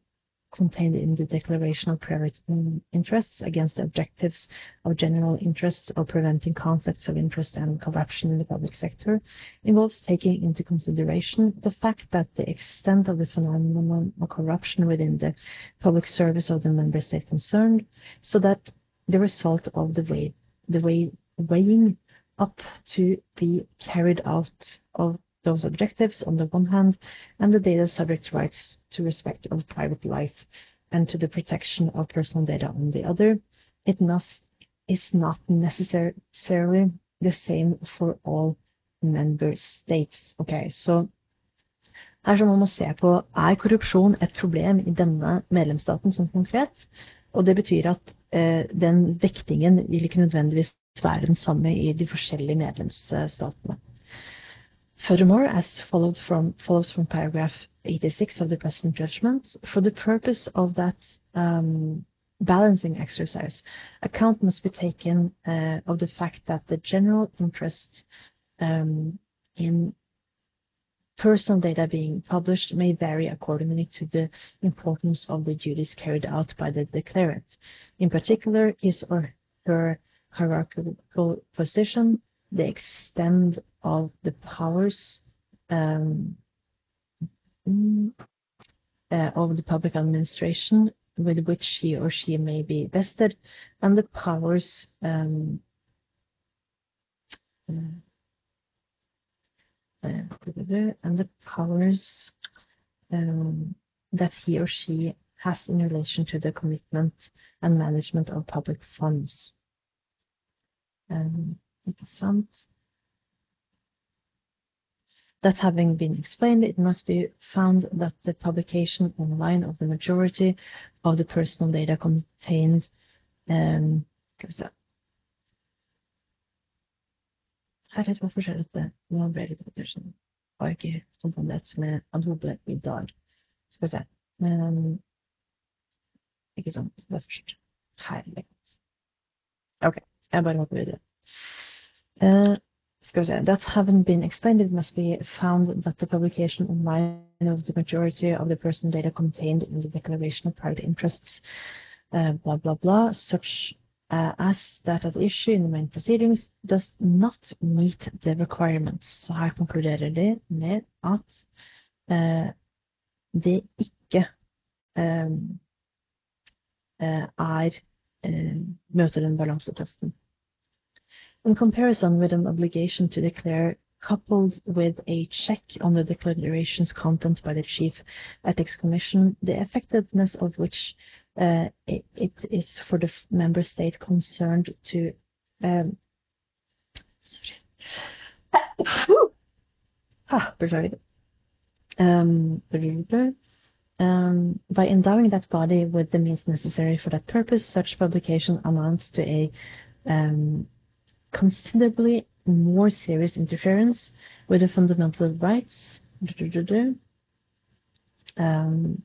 contained in the Declaration of Private Interests against the objectives of general interests of preventing conflicts of interest and corruption in the public sector involves taking into consideration the fact that the extent of the phenomenon of corruption within the public service of the member state concerned, so that the result of the way the way weighing up to be carried out of those objectives on the one hand, and the data subject's rights to respect of private life and to the protection of personal data on the other, it must is not necessarily the same for all member states. Ok, så her så må man se på er korrupsjon et problem i denne medlemsstaten som konkret, og det betyr at eh, den vektingen vil ikke nødvendigvis være den samme i de forskjellige medlemsstatene. Furthermore, as followed from, follows from paragraph 86 of the present judgment, for the purpose of that um, balancing exercise, account must be taken uh, of the fact that the general interest um, in personal data being published may vary accordingly to the importance of the duties carried out by the declarant. In particular, his or her hierarchical position, the extent of the powers um, uh, of the public administration with which he or she may be vested, and the powers um, uh, and the powers um, that he or she has in relation to the commitment and management of public funds. Um, interessant. That having been explained, it must be found that the publication online of the majority of the personal data contained Um, skal vi se. Herregud, hvorfor skjer dette? Nå ble det sånn Har ikke spontanhet med Adobe i dag. Skal vi se. Um, ikke sant. Det er først. Herregud. OK. Jeg bare hopper videre. Uh, skal. That haven't been explained, it must be found that the publication online of the majority of the person data contained in the declaration of private interests, uh, blah, blah, blah, such uh, as that at issue in the main proceedings does not meet the requirements. Så her konkluderer de med at uh, det ikke um, er møter den balansetesten. In comparison with an obligation to declare coupled with a check on the declaration's content by the Chief Ethics Commission, the effectiveness of which uh, it, it is for the member state concerned to um, sorry. ah. Um, um, by endowing that body with the means necessary for that purpose, such publication amounts to a um, considerably more serious interference with the fundamental rights um,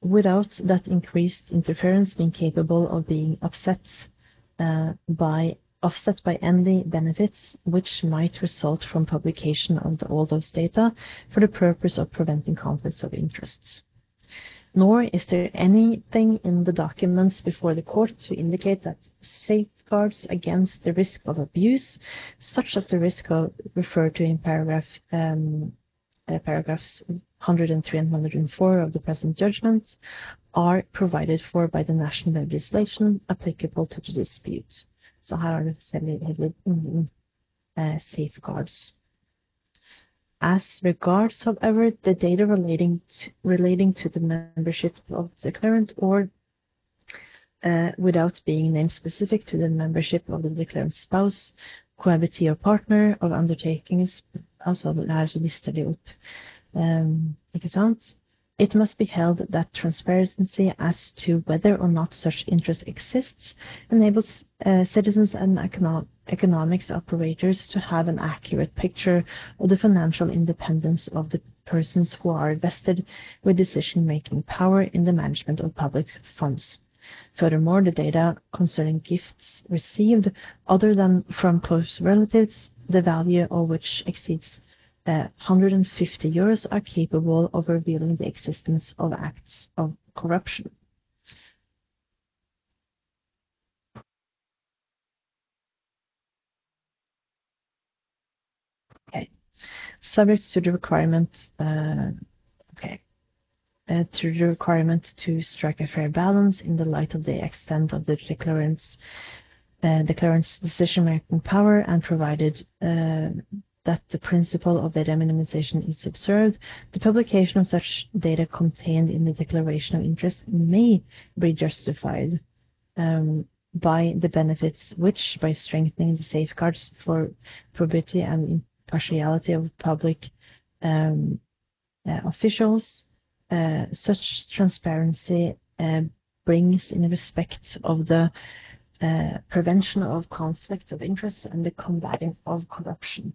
without that increased interference being capable of being offset uh, by offset by any benefits which might result from publication of all those data for the purpose of preventing conflicts of interests. Nor is there anything in the documents before the court to indicate that safeguards against the risk of abuse, such as the risk of referred to in paragraph um, uh, paragraphs 103 and 104 of the present judgment, are provided for by the national legislation applicable to the dispute. Her har det heller ingen uh, safeguards. As regards, however, the data relating to, relating to the membership of the declarant or uh, without being name specific to the membership of the declarant spouse, cohabitee or partner of undertakings, altså her så lister de opp, um, ikke sant? It must be held that transparency as to whether or not such interest exists enables uh, citizens and econo economics operators to have an accurate picture of the financial independence of the persons who are vested with decision-making power in the management of public funds. Furthermore, the data concerning gifts received other than from close relatives, the value of which exceeds 150 euros are capable of revealing the existence of acts of corruption. Okay. Subject to the requirement, uh, uh, to the requirement to strike a fair balance in the light of the extent of the declarant's uh, declarant's decision-making power and provided uh, that the principle of data minimization is observed, the publication of such data contained in the declaration of interest may be justified um, by the benefits which, by strengthening the safeguards for probity and impartiality of public um, uh, officials, uh, such transparency uh, brings in respect of the uh, prevention of conflict of interest and the combating of corruption.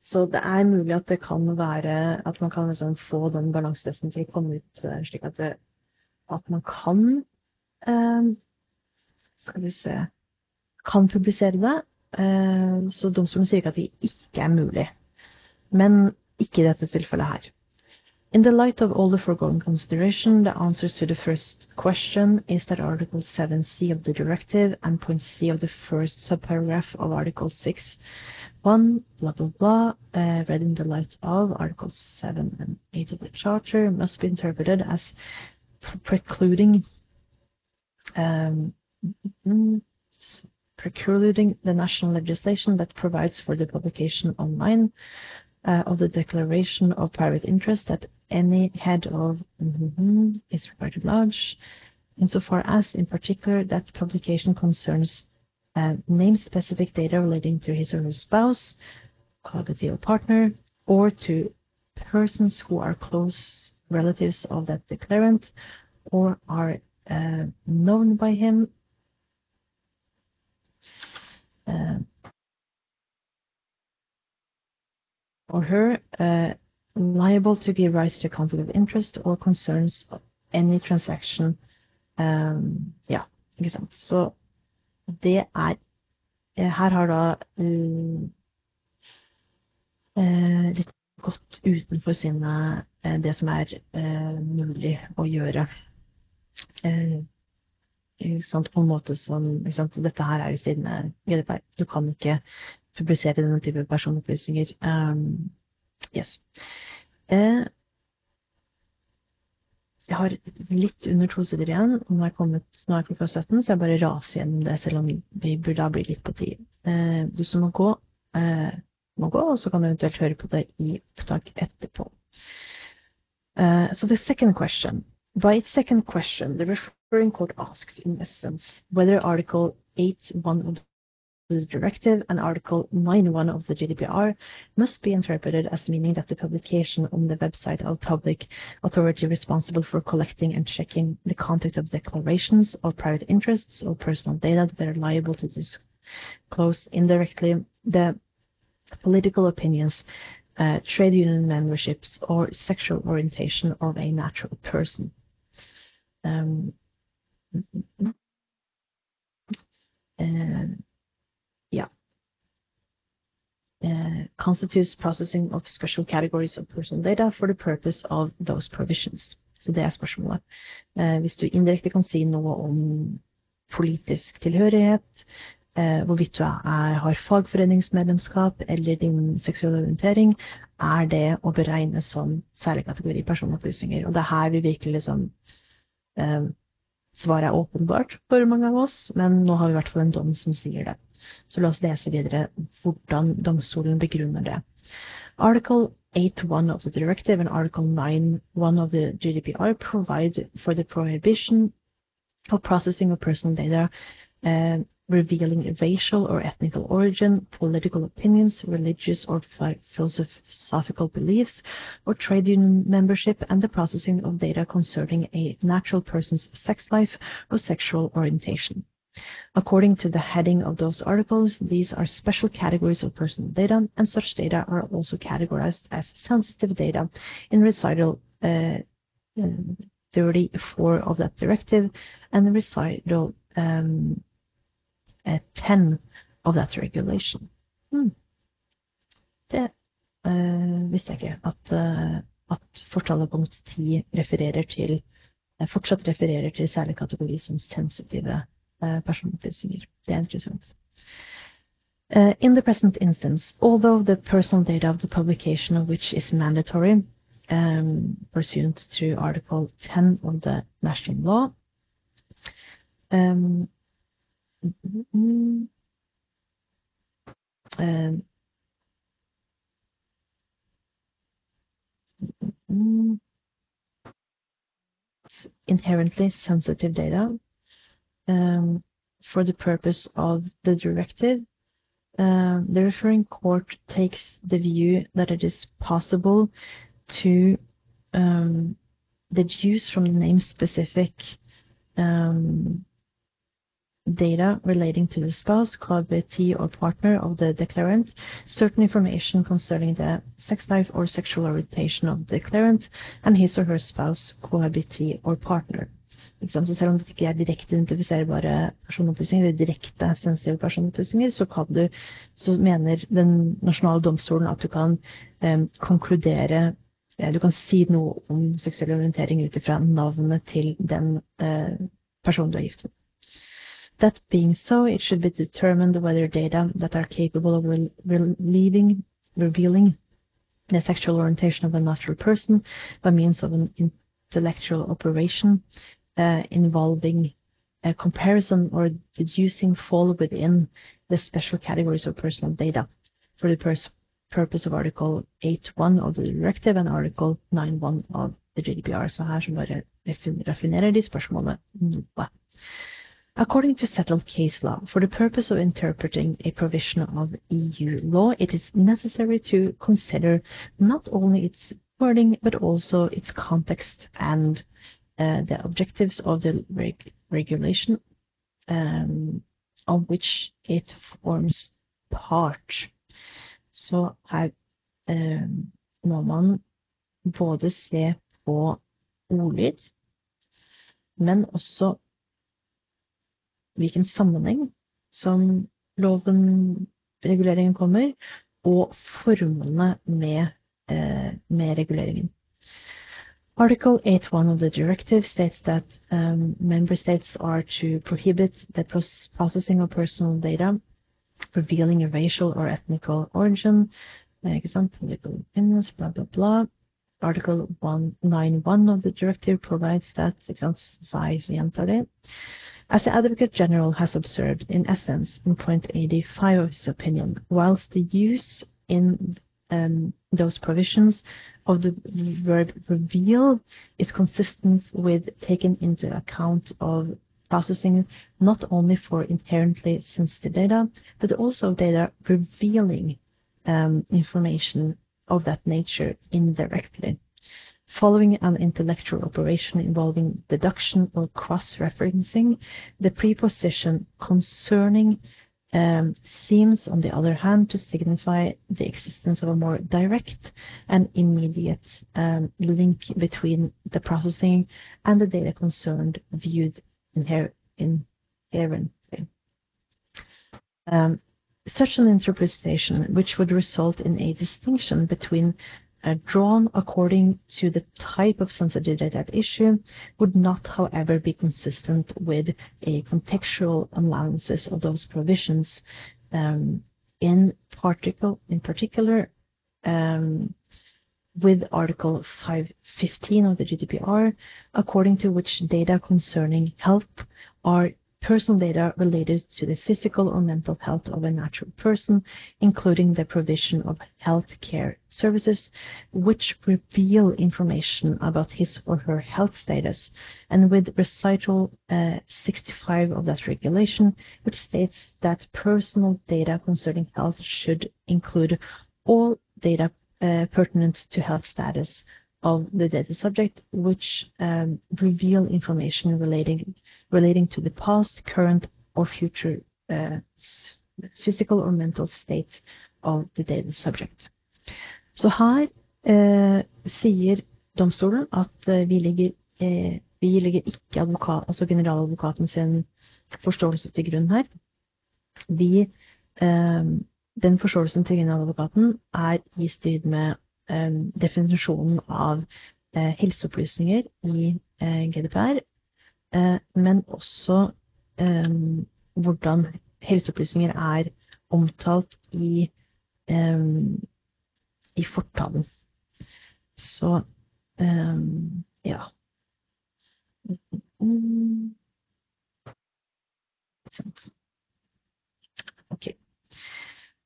Så det er mulig at det kan være at man kan liksom få den balansetesten til å komme ut slik at, det, at man kan Skal vi se Kan publisere det. Så domstolen sier ikke at det ikke er mulig. Men ikke i dette tilfellet her. In the light of all the foregoing consideration, the answers to the first question is that Article 7c of the directive and point C of the first subparagraph of Article 6 1, blah, blah, blah, uh, read in the light of Articles 7 and 8 of the Charter, must be interpreted as precluding um, precluding the national legislation that provides for the publication online uh, of the declaration of private interest that any head of mm-hmm, is required to lodge, insofar as, in particular, that publication concerns uh, name-specific data relating to his or her spouse, cohabitee or partner, or to persons who are close relatives of that declarant or are uh, known by him. Uh, or her uh, liable to give rise to conflict of interest or concerns of any transaction. Um, ja, ikke sant. Så det er Her har da uh, litt gått utenfor sinne det som er mulig å gjøre. Sant, på en måte som sant, Dette her er i strid med GDPR. Du kan ikke publisere denne type personopplysninger. Um, yes. Eh, jeg har litt under to sider igjen. Nå er, kommet, nå er klokka 17, så jeg bare raser gjennom det, selv om vi burde ha blitt litt på tid. Eh, du som må gå, eh, må gå, og så kan du eventuelt høre på det i opptak etterpå. Uh, so the second question. By its second question, the referring court asks, in essence, whether Article 8.1 of the directive and Article 9.1 of the GDPR must be interpreted as meaning that the publication on the website of public authority responsible for collecting and checking the content of declarations of private interests or personal data that are liable to disclose indirectly the political opinions uh, trade union memberships, or sexual orientation of a natural person. Um, uh. Uh, constitutes processing of special categories of personal data for the purpose of those provisions. Så det er spørsmålet. Uh, hvis du indirekte kan si noe om politisk tilhørighet, eh, hvorvidt du er, har fagforeningsmedlemskap eller din seksuelle orientering, er det å beregne som særlig kategori personopplysninger. Og det er her vi virkelig liksom eh, Svaret er åpenbart for mange av oss, men nå har vi i hvert fall en dom som sier det. Så la oss lese videre hvordan domstolen begrunner det. Article 8.1 of the directive and Article 9.1 of the GDPR provide for the prohibition of processing of personal data uh, revealing racial or ethnical origin, political opinions, religious or philosophical beliefs, or trade union membership, and the processing of data concerning a natural person's sex life or sexual orientation. According to the heading of those articles, these are special categories of personal data, and such data are also categorized as sensitive data in recital uh, 34 of that directive and recital um, 10 of that regulation. Hmm. Det uh, visste jeg ikke, at, uh, fortalepunkt 10 refererer til, uh, fortsatt refererer til særlig kategori som sensitive personopplysninger. Det er interessant. in the present instance, although the personal data of the publication of which is mandatory um, pursuant to Article 10 of the national law, um, um, inherently sensitive data um, for the purpose of the directive. Um, the referring court takes the view that it is possible to um, deduce from the name specific um, data relating to the spouse, cohabitee, or partner of the declarant, certain information concerning the sex life or sexual orientation of the declarant and his or her spouse, cohabitee, or partner. Så selv om det ikke er direkte identifiserbare personopplysninger, eller direkte sensitive personopplysninger, så, du, så mener den nasjonale domstolen at du kan eh, konkludere Du kan si noe om seksuell orientering ut ifra navnet til den eh, personen du er gift med. That being so, it should be determined whether data that are capable of relieving, revealing the sexual orientation of a natural person by means of an intellectual operation involving a comparison or deducing fall within the special categories of personal data for the purpose of Article 8.1 of the Directive and Article 9.1 of the GDPR. Så her så bare raffinerer de spørsmålet noe. According to settled case law, for the purpose of interpreting a provision of EU law, it is necessary to consider not only its wording but also its context and uh, the objectives of the reg regulation um, of which it forms part. Så her um, må man både se på ordlyd, men også hvilken sammenheng som loven, reguleringen kommer, og formålene med, eh, med reguleringen. Article 8.1 of the directive states that um, member states are to prohibit the processing of personal data revealing a racial or ethnical origin, example, political opinions, blah, blah, blah. Article 191 of the directive provides that, as the Advocate General has observed in essence in point 85 of his opinion, whilst the use in um, those provisions of the verb reveal is consistent with taking into account of processing not only for inherently sensitive data, but also data revealing um, information of that nature indirectly. Following an intellectual operation involving deduction or cross-referencing, the preposition concerning um, seems, on the other hand, to signify the existence of a more direct and immediate um, link between the processing and the data concerned viewed inher inherently. Um, such an interpretation, which would result in a distinction between drawn according to the type of sensitive data at issue would not, however, be consistent with a contextual analysis of those provisions. Um, in, particle, in particular, um, with Article 515 of the GDPR, according to which data concerning health are personal data related to the physical or mental health of a natural person, including the provision of health care services, which reveal information about his or her health status, and with recital uh, 65 of that regulation, which states that personal data concerning health should include all data uh, pertinent to health status of the data subject, which um, reveal information relating relating to the past, current, or future uh, physical or mental state of the data subject. Så her eh, sier domstolen at eh, vi, legger, eh, vi legger ikke advokat, altså generaladvokaten sin forståelse til grunn her. Vi, eh, den forståelsen til generaladvokaten er i strid med Um, definisjonen av uh, helseopplysninger i GDPR, men også um, hvordan helseopplysninger er omtalt i, um, i fortalen. Så ja. Okay.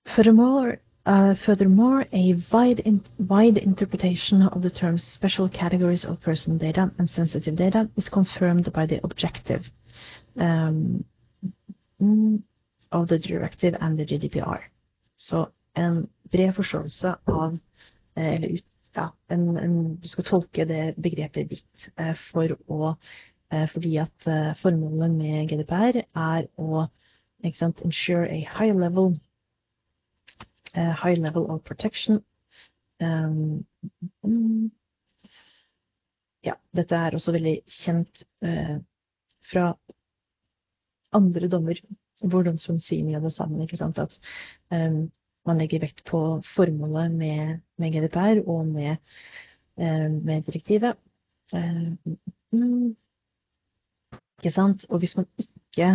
Furthermore, Uh, furthermore, a wide, in, wide interpretation of the terms special categories of personal data and sensitive data is confirmed by the objective um, of the directive and the GDPR. Så en bred forståelse av eh, eller ja, en, en, du skal tolke det begrepet ditt eh, for å eh, fordi at formålet med GDPR er å sant, ensure a high level high level of protection. Um, ja, dette er også veldig kjent uh, fra andre dommer hvor domstolen sier mye av det samme. ikke sant, At um, man legger vekt på formålet med, med GDPR og med, uh, med direktivet. Uh, mm, ikke sant? Og hvis man ikke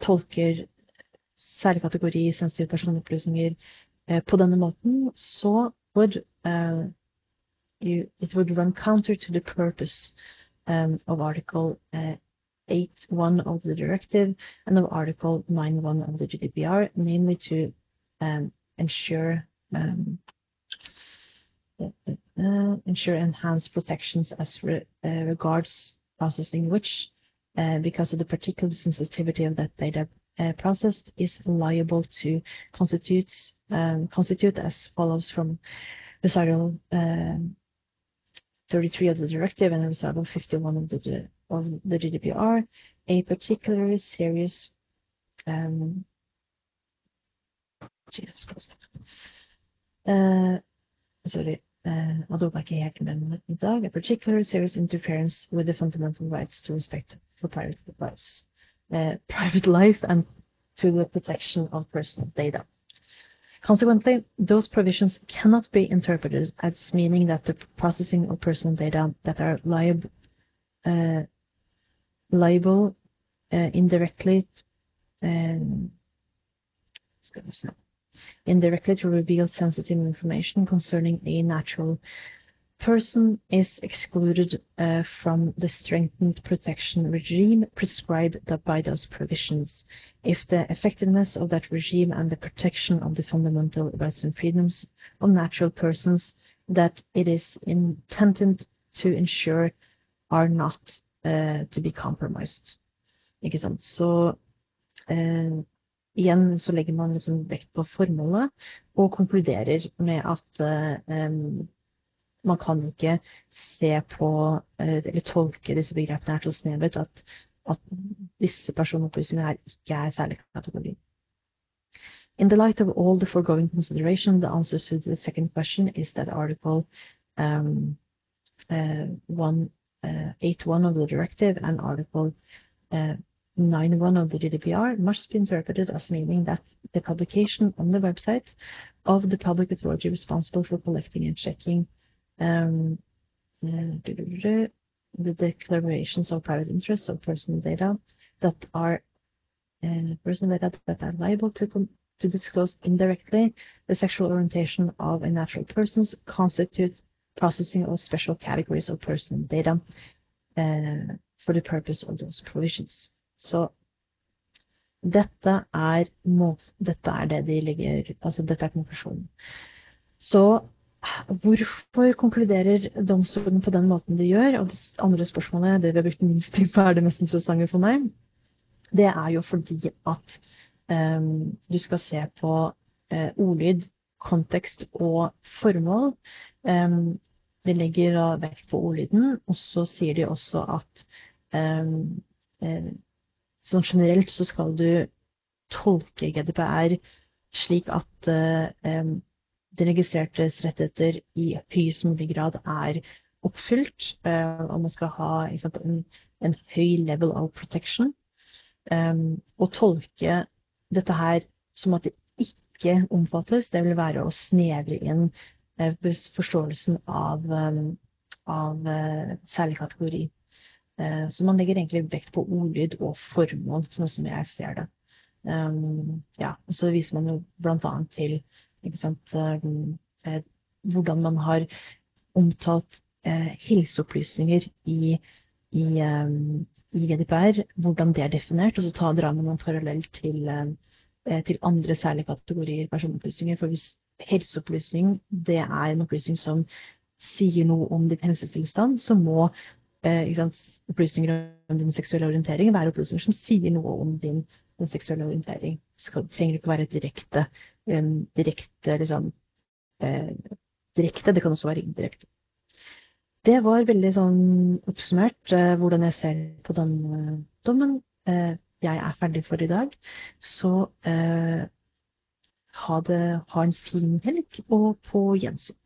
tolker særlig kategori sensitive personopplysninger. Eh, på denne måten, så would uh, you, it would run counter to the purpose um, of Article uh, 8.1 of the directive and of Article 9.1 of the GDPR, namely to um, ensure um, uh, ensure enhanced protections as re, regards processing, which, because of the particular sensitivity of that data, process is liable to constitute um, constitute as follows from recital um, 33 of the directive and recital 51 of the, of the GDPR, a particularly serious um. Uh, sorry, uh, serious interference with the fundamental rights to respect for private uh, private life and to the protection of personal data. Consequently, those provisions cannot be interpreted as meaning that the processing of personal data that are liable, uh, liable uh, indirectly um, indirectly to reveal sensitive information concerning a natural person is excluded uh, from the strengthened protection regime prescribed by those provisions if the effectiveness of that regime and the protection of the fundamental rights and freedoms of natural persons that it is intended to ensure are not uh, to be compromised. Ikke sant? Så uh, igjen så legger man liksom vekt på formålet og konkluderer med at um, man kan ikke se på eller tolke disse begrepene her så snevert at, at disse personopplysningene her ikke er særlig kategori. In the light of all the foregoing consideration, the answer to the second question is that Article um, uh, 1, uh, 8.1 of the directive and Article uh, 9.1 of the GDPR must be interpreted as meaning that the publication on the website of the public authority responsible for collecting and checking um, the declarations of private interests of personal data that are uh, personal data that are liable to to disclose indirectly the sexual orientation of a natural persons constitute processing of special categories of personal data uh, for the purpose of those provisions. Så dette er, dette er det de legger Altså dette er konklusjonen. Så hvorfor konkluderer domstolen på den måten de gjør? Og det andre spørsmålet, det vi har brukt minst tid på, er det mest interessante for meg. Det er jo fordi at um, du skal se på uh, ordlyd, kontekst og formål. Um, de legger vekt på ordlyden, og så sier de også at um, uh, sånn generelt så skal du tolke GDPR slik at uh, um, de registrertes rettigheter i høyest mulig grad er oppfylt, uh, og man skal ha sant, en, en, høy level of protection. Um, og tolke dette her som at det ikke omfattes, det vil være å snevre inn uh, forståelsen av, um, av særlig kategori. Eh, så man legger egentlig vekt på ordlyd og formål, sånn som jeg ser det. Um, ja, og så viser man jo bl.a. til ikke sant, uh, hvordan man har omtalt uh, helseopplysninger i, i, i, GDPR, hvordan det er definert, og så ta, drar man en parallell til, til andre særlige kategorier personopplysninger. For hvis helseopplysning det er en opplysning som sier noe om din helsetilstand, så må sant, opplysninger om din seksuelle orientering være opplysninger som sier noe om din, den seksuelle orientering. Det trenger ikke være direkte, direkte liksom, eh, direkte. Det kan også være indirekte. Det var veldig sånn oppsummert eh, hvordan jeg ser på den uh, dommen. Eh, jeg er ferdig for i dag. Så eh, ha, det, ha en fin helg, og på gjensyn.